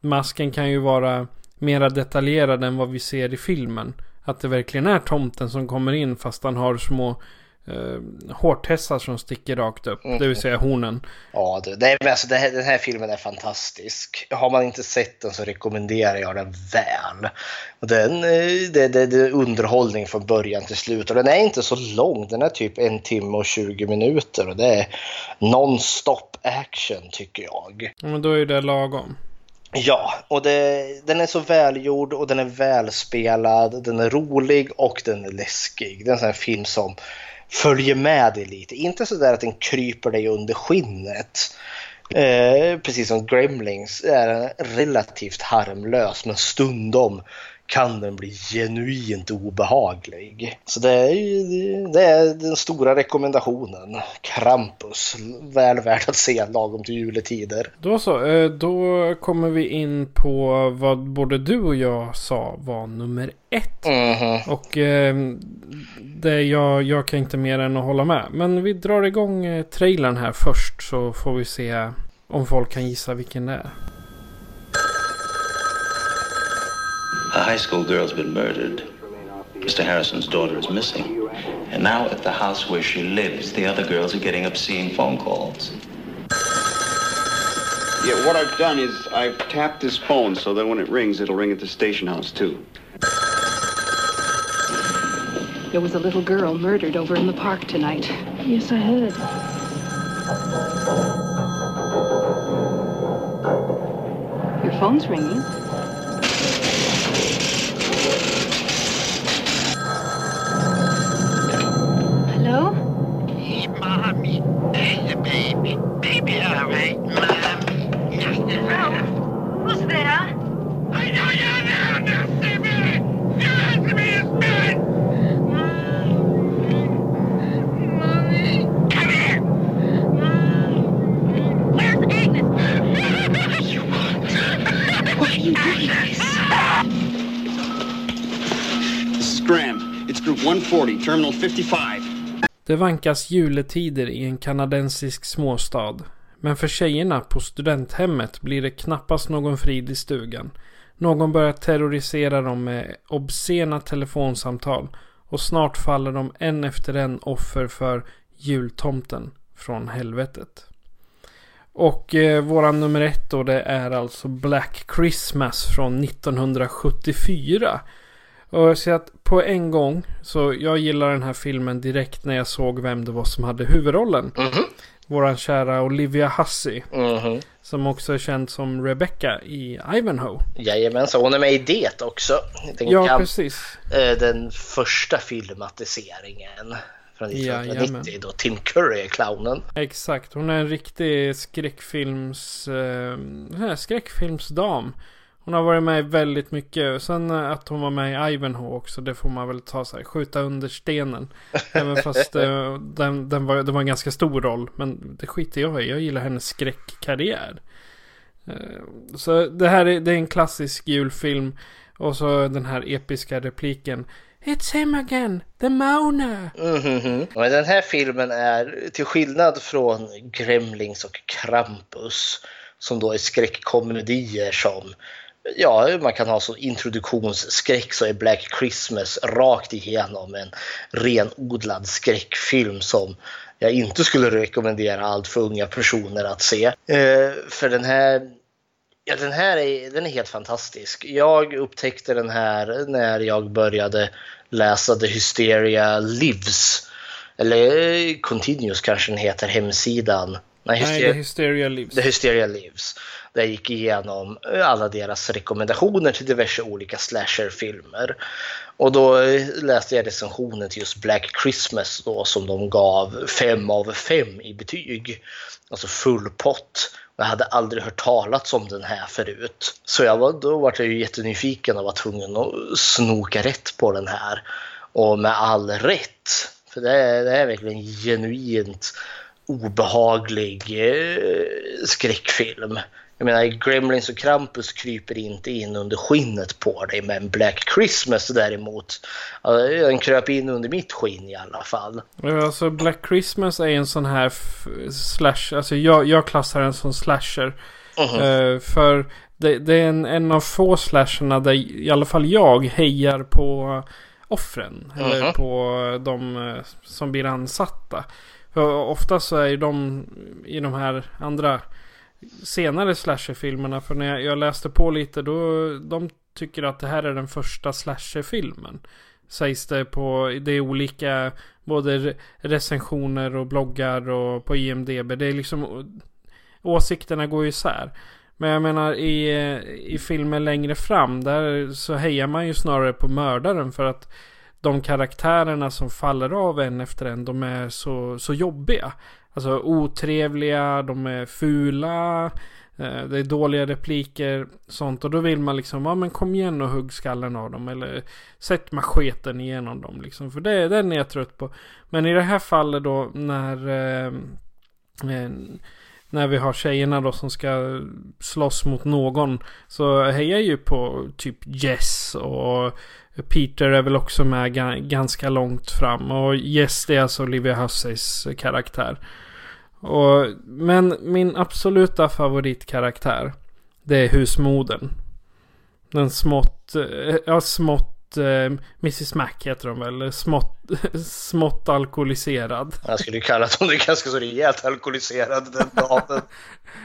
Masken kan ju vara mera detaljerad än vad vi ser i filmen. Att det verkligen är tomten som kommer in fast han har små uh, hårtessar som sticker rakt upp. Mm. Det vill säga hornen. Ja, det, det, alltså, det här, den här filmen är fantastisk. Har man inte sett den så rekommenderar jag den väl. Den, eh, det, det, det är underhållning från början till slut och den är inte så lång. Den är typ en timme och 20 minuter och det är non-stop action tycker jag. Ja, men då är det lagom. Ja, och det, den är så välgjord och den är välspelad, den är rolig och den är läskig. Det är en sån här film som följer med dig lite. Inte så där att den kryper dig under skinnet. Eh, precis som Gremlings är den relativt harmlös men stundom kan den bli genuint obehaglig. Så det är, det är den stora rekommendationen. Krampus. Väl värd att se lagom till juletider. Då så. Eh, då kommer vi in på vad både du och jag sa var nummer ett. Mm -hmm. Och eh, det jag, jag kan inte mer än att hålla med. Men vi drar igång eh, trailern här först så får vi se om folk kan gissa vilken det är. A high school girl's been murdered. Mr. Harrison's daughter is missing. And now at the house where she lives, the other girls are getting obscene phone calls. Yeah, what I've done is I've tapped his phone so that when it rings, it'll ring at the station house, too. There was a little girl murdered over in the park tonight. Yes, I heard. Your phone's ringing. Hello? Hey, Mommy. There's baby. Baby, all right, Mommy. Hello? Who's there? I know you're there. nasty baby. me. You have to be a. Mommy. Come here. Where's Agnes? you want? What are you doing? This is Graham. It's group 140, terminal 55. Det vankas juletider i en kanadensisk småstad. Men för tjejerna på studenthemmet blir det knappast någon frid i stugan. Någon börjar terrorisera dem med obscena telefonsamtal. Och snart faller de en efter en offer för jultomten från helvetet. Och eh, våran nummer ett då det är alltså Black Christmas från 1974. Och jag ser att på en gång så jag gillar den här filmen direkt när jag såg vem det var som hade huvudrollen. Mhm. Våran kära Olivia Hussey. Mhm. Som också är känd som Rebecca i Ivanhoe. Jajamensan, hon är med i det också. Den, Ja, gam- precis. eh, den första filmatiseringen från 1990 Jajamän. då Tim Curry är clownen. Exakt, hon är en riktig skräckfilms... Eh, skräckfilmsdam. Hon har varit med väldigt mycket. Sen eh, att hon var med i Ivanhoe också, det får man väl ta sig. Skjuta under stenen. Även fast eh, den, den var, det var en ganska stor roll. Men det skiter jag i. Jag gillar hennes skräckkarriär. Eh, så det här är, det är en klassisk julfilm. Och så den här episka repliken. It's him again, the Mona. Mhm. Men den här filmen är till skillnad från Gremlings och Krampus som då är skräckkomedier som Ja, man kan ha så introduktionsskräck så är Black Christmas rakt igenom en renodlad skräckfilm som jag inte skulle rekommendera allt för unga personer att se. Eh, för den här Ja, den här är, den är helt fantastisk. Jag upptäckte den här när jag började läsa The Hysteria Lives. Eller Continuous kanske den heter, hemsidan. Nej, Nej, The Hysteria Lives. The Hysteria Lives. Där jag gick igenom alla deras rekommendationer till diverse olika slasherfilmer. Och då eh, läste jag recensionen till just Black Christmas då som de gav 5 av 5 i betyg. Alltså full pott. Jag hade aldrig hört talas om den här förut. Så jag var, då var jag ju jättenyfiken och var tvungen att snoka rätt på den här. Och med all rätt. För det är, det är verkligen genuint obehaglig eh, skräckfilm. Jag menar, Gremlins och Krampus kryper inte in under skinnet på dig, men Black Christmas däremot, den kröp in under mitt skinn i alla fall. Alltså Black Christmas är en sån här f- slash, alltså jag, jag klassar den som slasher. Mhm. Eh, för det, det är en, en av få slasherna där i alla fall jag hejar på offren. Eller Mhm. på de eh, som blir ansatta. För ofta så är ju de i de här andra senare slasherfilmerna. För när jag, jag läste på lite då de tycker att det här är den första slasherfilmen. Sägs det på, det är olika både recensioner och bloggar och på IMDB. Det är liksom åsikterna går ju isär. Men jag menar i, i filmer längre fram där så hejar man ju snarare på mördaren för att de karaktärerna som faller av en efter en de är så, så jobbiga. Alltså otrevliga, de är fula, eh, det är dåliga repliker, sånt. Och då vill man liksom, ja men kom igen och hugg skallen av dem. Eller sätt macheten igenom dem liksom. För det, den är jag trött på. Men i det här fallet då när... Eh, eh när vi har tjejerna då som ska slåss mot någon. Så hejar jag ju på typ Jess och Peter är väl också med ganska långt fram. Och Jess det är alltså Olivia Husseys eh, karaktär. Och, men min absoluta favoritkaraktär. Det är husmodern. Den smått, eh, ja smått, eh, Mrs Mac heter de väl. Smått, smått alkoholiserad. Jag skulle kalla att hon är ganska så rejält alkoholiserad den dagen.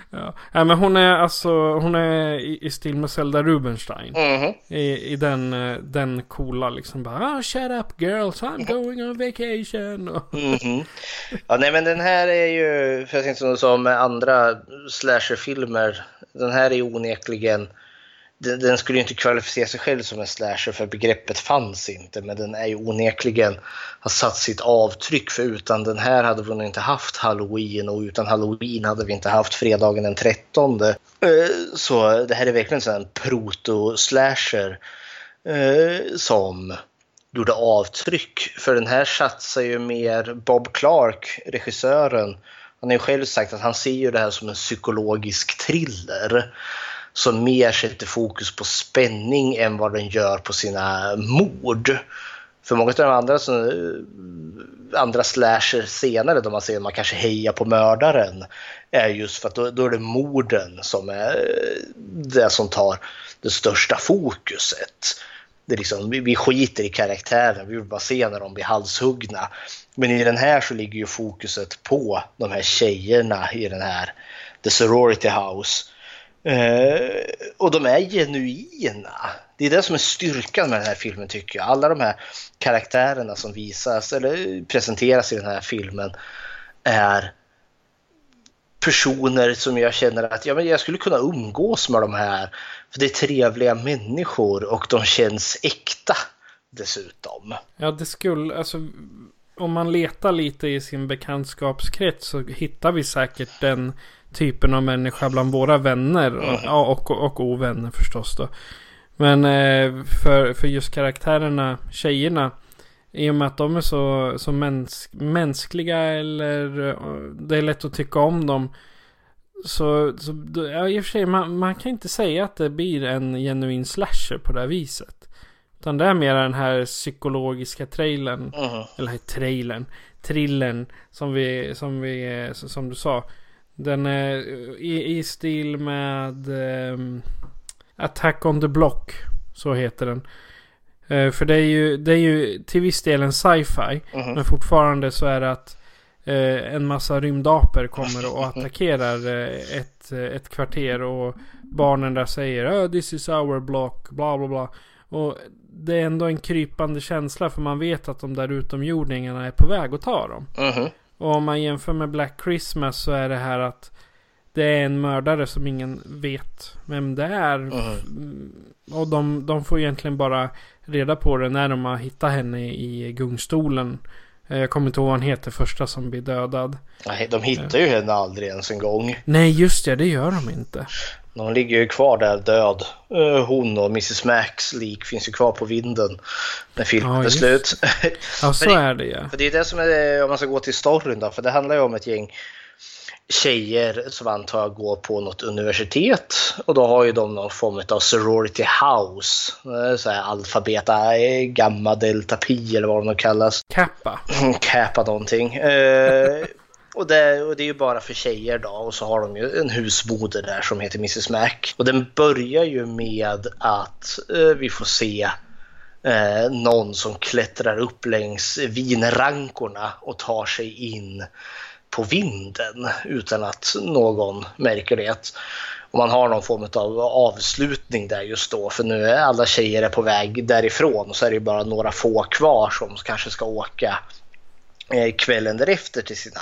Ja. ja, men hon är alltså, hon är i, i stil med Zelda Rubinstein. Mhm. I, I den, eh, den coola liksom bara ah, Shut up girls, I'm going on vacation. Och, Mhm. Ja, nej men den här är ju, för jag tänkte som- som med andra slasherfilmer, den här är onekligen, den, den skulle ju inte kvalificera sig själv som en slasher för begreppet fanns inte, men den är ju onekligen, har satt sitt avtryck för utan den här hade vi nog inte haft halloween och utan halloween hade vi inte haft fredagen den 13. Eh, så det här är verkligen en sån proto-slasher eh, som gjorde avtryck. För den här satsar ju mer Bob Clark, regissören. Han har ju själv sagt att han ser ju det här som en psykologisk thriller som mer sätter fokus på spänning än vad den gör på sina mord. För många av de andra, som, eh, andra slasher senare, då man ser att man kanske hejar på mördaren, är just för att då, då är det morden som är eh, det som tar det största fokuset. Det är liksom, vi, vi skiter i karaktären, vi vill bara se när de blir halshuggna. Men i den här så ligger ju fokuset på de här tjejerna i den här The Sorority House. Eh, och de är genuina. Det är det som är styrkan med den här filmen tycker jag. Alla de här karaktärerna som visas eller presenteras i den här filmen är personer som jag känner att ja, men jag skulle kunna umgås med de här. För det är trevliga människor och de känns äkta dessutom. Ja, det skulle, alltså om man letar lite i sin bekantskapskrets så hittar vi säkert den typen av människa bland våra vänner. Mm. Ja, och, och, och ovänner förstås då. Men eh, för, för just karaktärerna, tjejerna. I och med att de är så, så mäns mänskliga eller eh, det är lätt att tycka om dem. Så, så ja, i och för sig, man, man kan inte säga att det blir en genuin slasher på det här viset. Utan det är mer den här psykologiska trailern. Mm. Eller trailern. Trillen. Som vi, som vi, som du sa. Den är i, i stil med um, Attack on the Block. Så heter den. Uh, för det är ju, det är ju till viss del en sci-fi. Mm. Men fortfarande så är det att uh, en massa rymdaper kommer och attackerar uh, ett, ett kvarter. Och barnen där säger oh, this is our block. Bla bla bla. Och det är ändå en krypande känsla för man vet att de där utomjordingarna är på väg att ta dem. Mm. Och om man jämför med Black Christmas så är det här att det är en mördare som ingen vet vem det är. Mm. Och de, de får egentligen bara reda på det när de har hittat henne i gungstolen. Eh, jag kommer inte ihåg vad han heter första som blir dödad. Nej, de hittar ju henne aldrig ens en gång. Nej, just det. Det gör de inte. De ligger ju kvar där död. Eh, hon och Mrs Max lik finns ju kvar på vinden när filmen Ja, är slut. Ja, så är det ja. För det är det som är, om man ska gå till storyn då, för det handlar ju om ett gäng tjejer som antar jag går på något universitet och då har ju de någon form av sorority house. Eh, Så här alfabeta, eh, gamma, delta, pi eller vad de kallas. Kappa. Kappa någonting. Eh, och, det, och det är ju bara för tjejer då och så har de ju en husmoder där som heter Mrs Mac. Och den börjar ju med att eh, vi får se eh, någon som klättrar upp längs vinrankorna och tar sig in på vinden utan att någon märker det. Och man har någon form av avslutning där just då för nu är alla tjejer är på väg därifrån och så är det bara några få kvar som kanske ska åka eh, kvällen därefter till sina,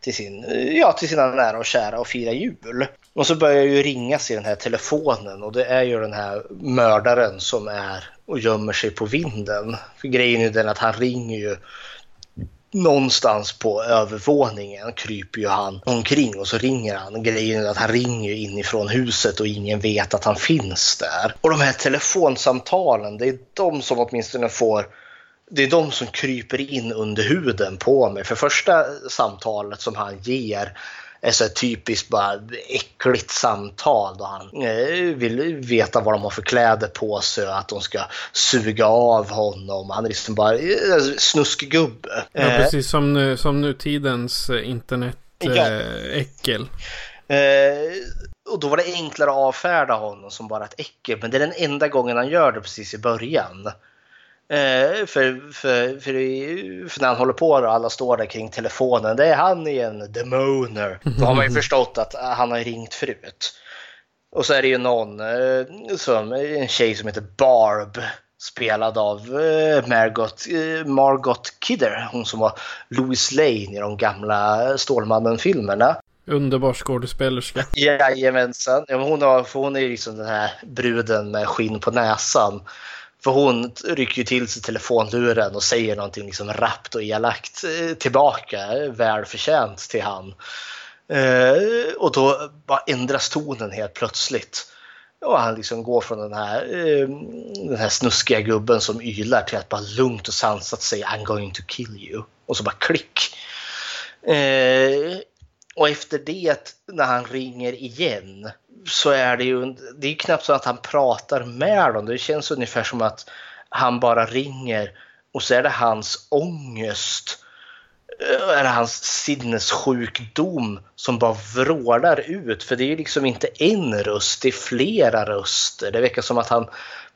till, sin, eh, ja, till sina nära och kära och fira jul. Och så börjar ju ringas i den här telefonen och det är ju den här mördaren som är och gömmer sig på vinden. För grejen är ju den att han ringer ju någonstans på övervåningen kryper ju han omkring och så ringer han. Grejen är att han ringer inifrån huset och ingen vet att han finns där. Och de här telefonsamtalen, det är de som åtminstone får det är de som kryper in under huden på mig. För första samtalet som han ger är så typiskt bara äckligt samtal då han eh, vill veta vad de har för kläder på sig och att de ska suga av honom. Han är liksom bara eh, snuskgubbe. Ja, precis som, nu, som nutidens eh, internet Ja. eh. Eh, och då var det enklare att avfärda honom som bara ett äckel. Men det är den enda gången han gör det precis i början. Eh, för, för, för, för när han håller på och alla står där kring telefonen. Det är han igen, the moaner. Då har man ju förstått att eh, han har ringt förut. Och så är det ju någon, eh, som, en tjej som heter Barb. Spelad av eh, Margot, eh, Margot Kidder. Hon som var Louis Lane i de gamla Stålmannen-filmerna. Underbar skådespelerska. Jajamensan. Ja, men hon, har, hon är ju liksom den här bruden med skinn på näsan. För hon rycker ju till sig telefonluren och säger någonting liksom rappt och elakt eh, tillbaka, eh, välförtjänt till han. Eh, och då bara ändras tonen helt plötsligt. Och han liksom går från den här, eh, den här snuskiga gubben som ylar till att bara lugnt och sansat säga I'm going to kill you. Och så bara klick. Eh, Och efter det, när han ringer igen, så är det ju det är knappt så att han pratar med dem. Det känns ungefär som att han bara ringer och så är det hans ångest eh, eller hans sinnessjukdom som bara vrålar ut. För det är ju liksom inte en röst, det är flera röster. Det verkar som att han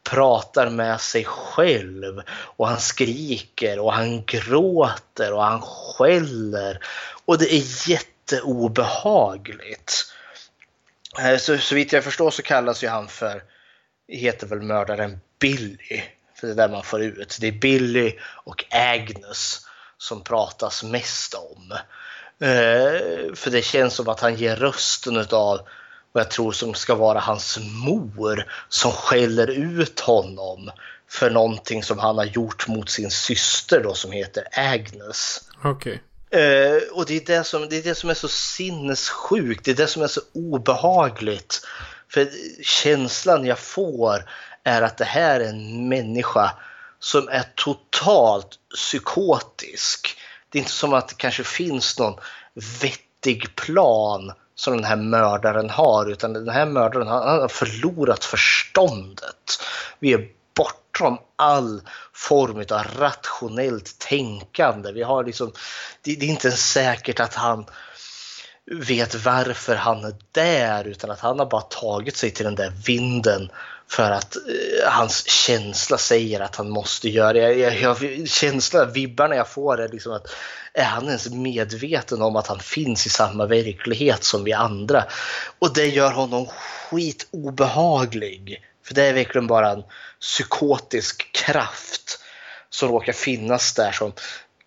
pratar med sig själv och han skriker och han gråter och han skäller. Och det är jätteobehagligt. Eh, så, så vitt jag förstår så kallas ju han för, heter väl mördaren Billy. För det är där man får ut. Det är Billy och Agnes som pratas mest om. Eh, för det känns som att han ger rösten av vad jag tror som ska vara hans mor som skäller ut honom för någonting som han har gjort mot sin syster då som heter Agnes. Okej. Eh, och det är det, som, det är det som är så sinnessjukt, det är det som är så obehagligt. För känslan jag får är att det här är en människa som är totalt psykotisk. Det är inte som att det kanske finns någon vettig plan som den här mördaren har utan den här mördaren har förlorat förståndet. Vi är bortom all form av rationellt tänkande. Vi har liksom, det, det är inte ens säkert att han vet varför han är där utan att han har bara tagit sig till den där vinden för att eh, hans känsla säger att han måste göra det. Jag, jag, känslan, vibbarna jag får är liksom att är han ens medveten om att han finns i samma verklighet som vi andra? Och det gör honom skitobehaglig. För det är verkligen bara en psykotisk kraft som råkar finnas där som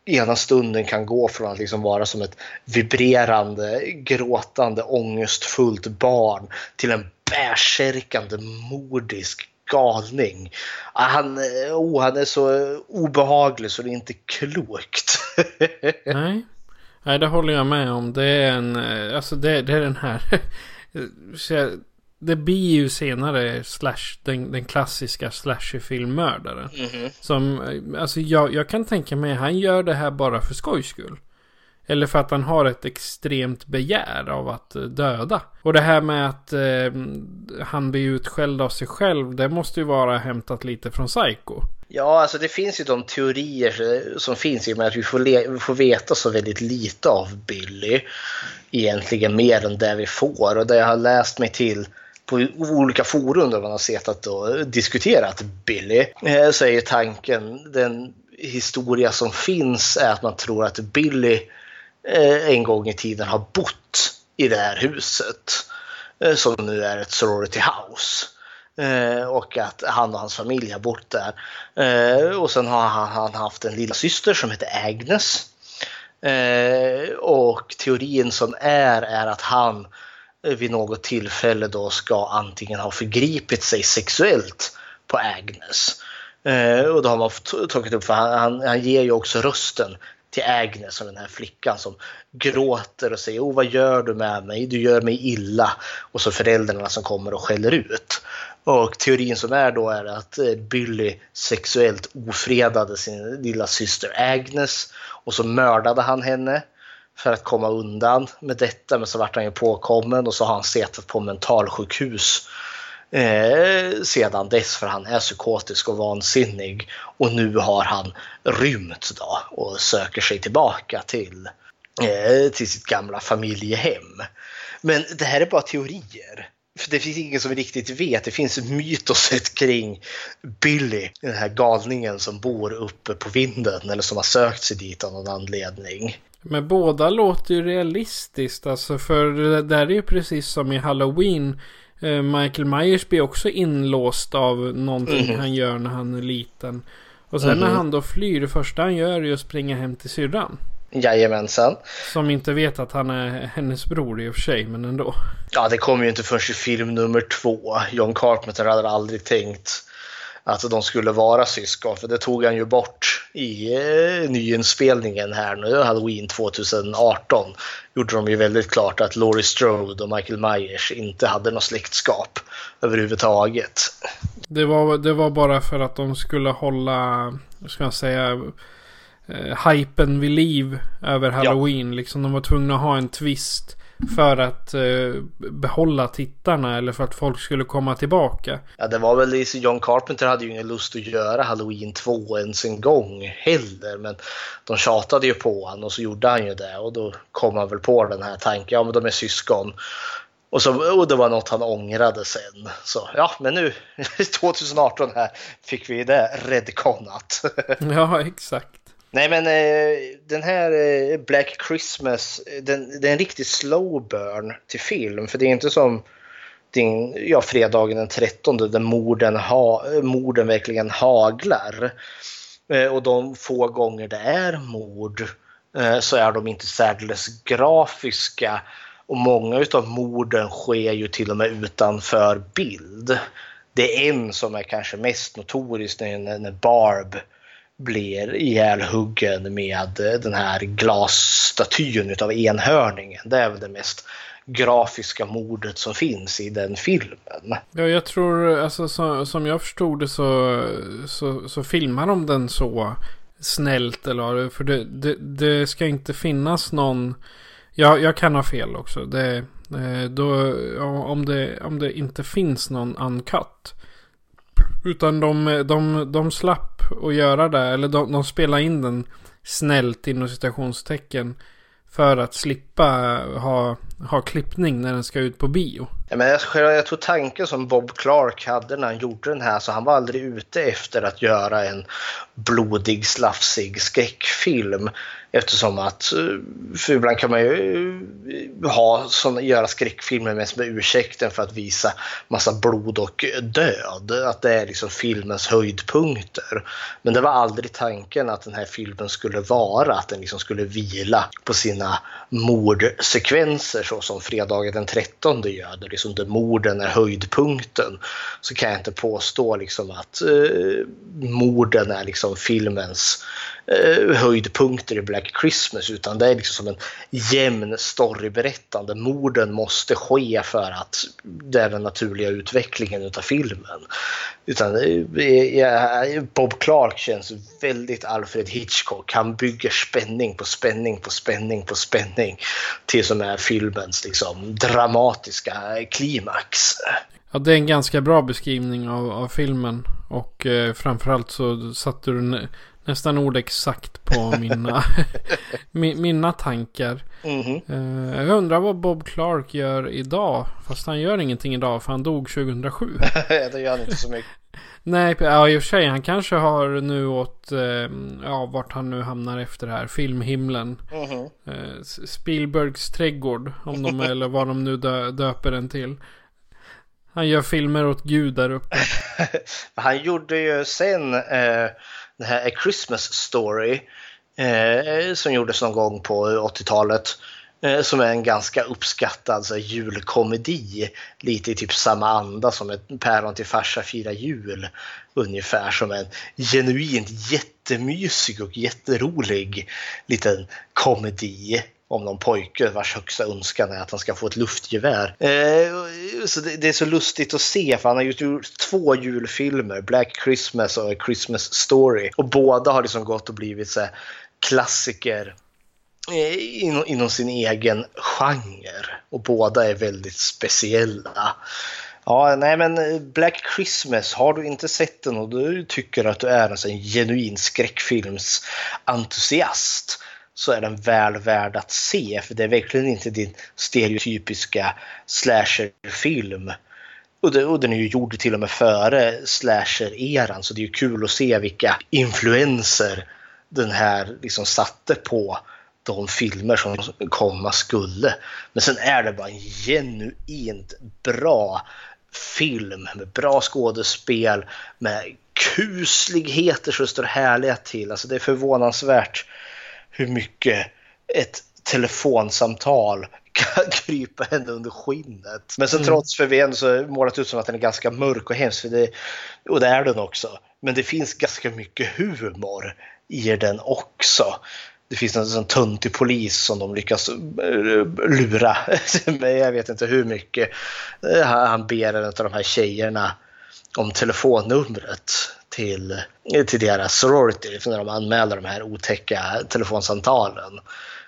ena stunden kan gå från att liksom vara som ett vibrerande, gråtande, ångestfullt barn till en bärsärkande, mordisk galning. Ah, han, eh, oh, han är så obehaglig så det är inte klokt. Nej. Nej, det håller jag med om. Det är en, eh, alltså det, det är den här. det blir ju senare slash, den, den klassiska slasherfilmmördaren. Mm -hmm. Som, alltså jag, jag kan tänka mig, han gör det här bara för skojs skull. Eller för att han har ett extremt begär av att döda. Och det här med att eh, han blir utskälld av sig själv, det måste ju vara hämtat lite från Psycho. Ja, alltså det finns ju de teorier som finns i och med att vi får, vi får veta så väldigt lite av Billy. Egentligen mer än det vi får. Och det jag har läst mig till på olika forum där man har sett och diskuterat Billy eh, så är ju tanken, den historia som finns är att man tror att Billy eh, en gång i tiden har bott i det här huset eh, som nu är ett sorority house. Eh, och att han och hans familj har bott där. Eh, och sen har han haft en lilla syster som heter Agnes. Eh, och teorin som är är att han Eh, vid något tillfälle då ska antingen ha förgripit sig sexuellt på Agnes. Eh, och då har man tagit upp, för han, han, han ger ju också rösten till Agnes, och den här flickan som gråter och säger oh, vad gör du med mig? Du gör mig illa. Och så föräldrarna som kommer och skäller ut. Och teorin som är då är att eh, Billy sexuellt ofredade sin lilla syster Agnes och så mördade han henne för att komma undan med detta. Men så vart han ju påkommen och så har han suttit på mentalsjukhus eh, sedan dess för han är psykotisk och vansinnig. Och nu har han rymt då och söker sig tillbaka till, eh, till sitt gamla familjehem. Men det här är bara teorier. För det finns ingen som riktigt vet. Det finns mytoset kring Billy, den här galningen som bor uppe på vinden eller som har sökt sig dit av någon anledning. Men båda låter ju realistiskt. Alltså för det där är ju precis som i Halloween. Eh, Michael Myers blir också inlåst av någonting mm. han gör när han är liten. Och sen mm. när han då flyr, det första han gör är ju att springa hem till syrran. Jajamensan. Som inte vet att han är hennes bror i och för sig, men ändå. Ja, det kommer ju inte först i film nummer två. John Carpenter hade aldrig tänkt att de skulle vara syskon. För det tog han ju bort i eh, nyinspelningen här nu, Halloween 2018. Gjorde de ju väldigt klart att Laurie Strode och Michael Myers inte hade något släktskap överhuvudtaget. Det var, det var bara för att de skulle hålla, ska jag säga, eh, hypen vid liv över Halloween. Liksom de var tvungna att ha en twist. För att eh, behålla tittarna eller för att folk skulle komma tillbaka. Ja, det var väl liksom, John Carpenter hade ju ingen lust att göra Halloween 2 ens en gång heller. Men de tjatade ju på honom och så gjorde han ju det. Och då kom han väl på den här tanken, ja men de är syskon. Och, så, och det var något han ångrade sen. Så ja, men nu 2018 här fick vi det redkonat. ja, exakt. Nej men eh, den här eh, Black Christmas, eh, den, det är en riktig slow burn till film. För det är inte som din, ja, fredagen den 13 där morden, ha, eh, morden verkligen haglar. Eh, och de få gånger det är mord eh, så är de inte särdeles grafiska. Och många utav morden sker ju till och med utanför bild. Det är en som är kanske mest notorisk när, när Barb blir ihjälhuggen med den här glasstatyn utav enhörningen. Det är väl det mest grafiska mordet som finns i den filmen. Ja, jag tror, alltså så, som jag förstod det så, så, så filmar de den så snällt eller för det, det, det ska inte finnas någon Ja, jag kan ha fel också. Det, eh, då, om, det, om det inte finns någon uncut. Utan de, de, de slapp att göra det. Eller de, de spelade in den snällt inom citationstecken. För att slippa ha, ha klippning när den ska ut på bio. Ja, men jag, jag tror tanken som Bob Clark hade när han gjorde den här så han var aldrig ute efter att göra en blodig, slafsig skräckfilm. Eftersom att, eh, för ibland kan man ju eh, ha såna, göra skräckfilmer mest med ursäkten för att visa massa blod och död. Att det är liksom filmens höjdpunkter. Men det var aldrig tanken att den här filmen skulle vara att den liksom skulle vila på sina mordsekvenser så som fredagen den 13 gör. Där liksom där morden är höjdpunkten. Så kan jag inte påstå liksom att eh, morden är liksom filmens eh, höjdpunkter i Black Christmas utan det är liksom som en jämn storyberättande. Morden måste ske för att det är den naturliga utvecklingen utav filmen. Utan ja, Bob Clark känns väldigt Alfred Hitchcock. Han bygger spänning på spänning på spänning på spänning till som är filmens liksom dramatiska klimax. Ja, det är en ganska bra beskrivning av, av filmen. Och eh, framförallt så satte du nästan ord exakt på mina, mina tankar. Mm -hmm. jag undrar vad Bob Clark gör idag. Fast han gör ingenting idag för han dog 2007. det gör han inte så mycket. Nej, ja i och för sig. Han kanske har nu åt, uh, ja vart han nu hamnar efter det här. Filmhimlen. Mm -hmm. Spielbergs trädgård. Om de, eller vad de nu dö, döper den till. Han gör filmer åt Gud där uppe. han gjorde ju sen det här A Christmas Story eh, som gjordes någon gång på 80-talet. Eh, som är en ganska uppskattad så här, julkomedi. Lite i typ samma anda som ett päron till farsa firar jul. Ungefär som en genuint jättemysig och jätterolig liten komedi om någon pojke vars högsta önskan är att han ska få ett luftgevär. Eh, så det, det, är så lustigt att se för han har gjort två julfilmer, Black Christmas och Christmas Story. Och båda har liksom gått och blivit så klassiker eh, inom, inom, sin egen genre. Och båda är väldigt speciella. Ja, nej men eh, Black Christmas, har du inte sett den och du tycker att du är en, en genuin skräckfilmsentusiast så är den väl värd att se. För det är verkligen inte din stereotypiska slasherfilm. Och, det, och den är ju gjord till och med före slasher-eran så det är ju kul att se vilka influenser den här liksom satte på de filmer som komma skulle. Men sen är det bara en genuint bra film med bra skådespel, med kusligheter så det står härliga till. Alltså det är förvånansvärt hur mycket ett telefonsamtal kan krypa henne under skinnet. Men så mm. trots för vi ändå så målat ut som att den är ganska mörk och hemsk. Det, och det är den också. Men det finns ganska mycket humor i den också. Det finns en sån töntig polis som de lyckas eh, lura. Jag vet inte hur mycket. Eh, han ber en av de här tjejerna om telefonnumret till, till deras sorority när de anmäler de här otäcka telefonsamtalen.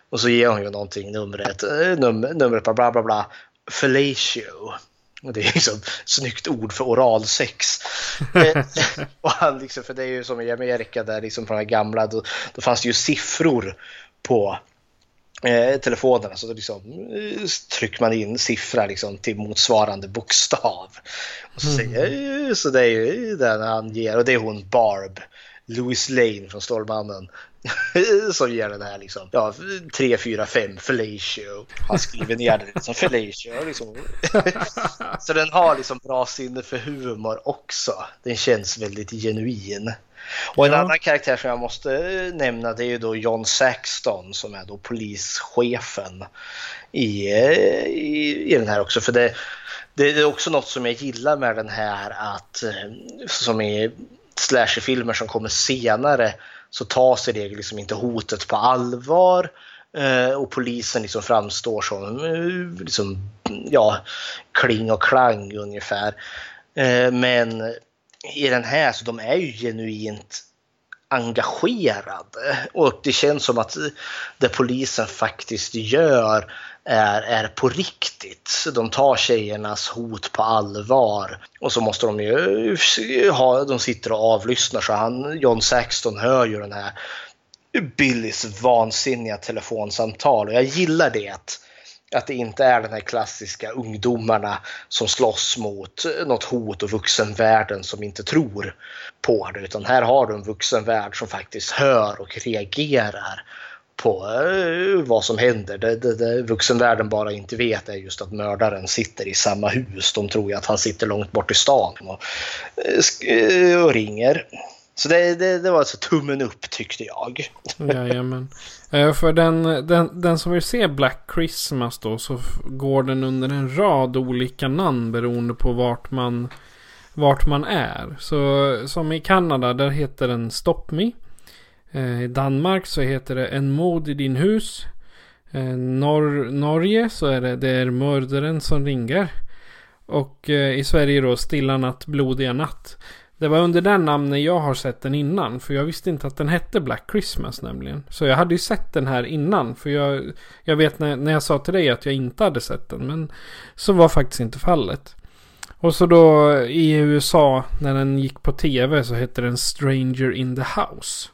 Och så ger hon ju någonting numret, eh, num, numret bla bla bla, fellatio. Och det är liksom snyggt ord för oralsex. Eh, och han liksom, för det är ju som i Amerika där liksom på de här gamla, då, då fanns det ju siffror på eh, telefonerna. Så liksom, eh, trycker man in siffra liksom, till motsvarande bokstav. Och så, säger, eh, så det är ju den han ger och det är hon Barb. Louis Lane från Stålmannen som ger den här liksom, ja, 3, 4, 5 fellatio. Han skriver ner det liksom fellatio. Liksom. så den har liksom bra sinne för humor också. Den känns väldigt genuin. Och en Ja. annan karaktär som jag måste nämna det är ju då John Saxton som är då polischefen i, i, i den här också. För det, det är också något som jag gillar med den här att eh, som i slasherfilmer som kommer senare så tas i regel liksom inte hotet på allvar eh, och polisen liksom framstår som eh, liksom, ja, kling och klang ungefär. Men i den här så de är ju genuint engagerade och det känns som att det polisen faktiskt gör är, är på riktigt. De tar tjejernas hot på allvar och så måste de ju ha, de sitter och avlyssnar så han, John Saxton hör ju den här Billys vansinniga telefonsamtal och jag gillar det. Att det inte är den här klassiska ungdomarna som slåss mot något hot och vuxenvärlden som inte tror på det. Utan här har du en vuxenvärld som faktiskt hör och reagerar på eh, vad som händer. Det, det, det vuxenvärlden bara inte vet är just att mördaren sitter i samma hus. De tror ju att han sitter långt bort i stan och, eh, eh, och ringer. Så det, det, det var alltså tummen upp tyckte jag. Jajamän. Eh, För den, den, den som vill se Black Christmas då så går den under en rad olika namn beroende på vart man, vart man är. Så som i Kanada där heter den Stop Me. Eh, I Danmark så heter det En mod i din hus. Eh, Nor- Norge så är det Det är mördaren som ringer. Och eh, i Sverige då Stilla natt, blodiga natt. Det var under den namnen jag har sett den innan. För jag visste inte att den hette Black Christmas nämligen. Så jag hade ju sett den här innan. För jag, jag vet när, när jag sa till dig att jag inte hade sett den. Men så var faktiskt inte fallet. Och så då i USA när den gick på tv så hette den Stranger in the House.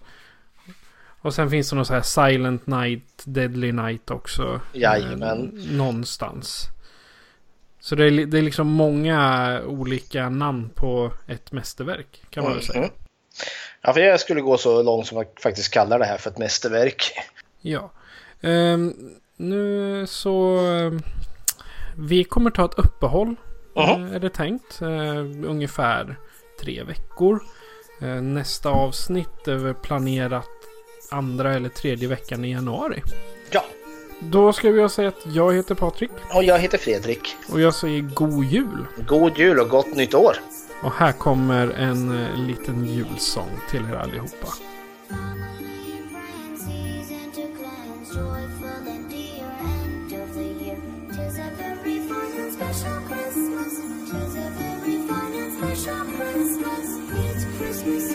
Och sen finns det någon så här Silent Night, Deadly Night också. Jajamän. Eh, någonstans. Så det är, det är liksom många olika namn på ett mästerverk. Kan man väl säga. Mhm. Ja, för jag skulle gå så långt som att faktiskt kalla det här för ett mästerverk. Ja. Ehm, nu så... ehm, vi kommer ta ett uppehåll. Mhm. eh, Är det tänkt. Eh, ungefär tre veckor. Eh, nästa avsnitt är planerat andra eller tredje veckan i januari. Ja. Då ska vi säga att jag heter Patrik. Och jag heter Fredrik. Och jag säger god jul. God jul och gott nytt år. Och här kommer en eh, liten julsång till er allihopa. Just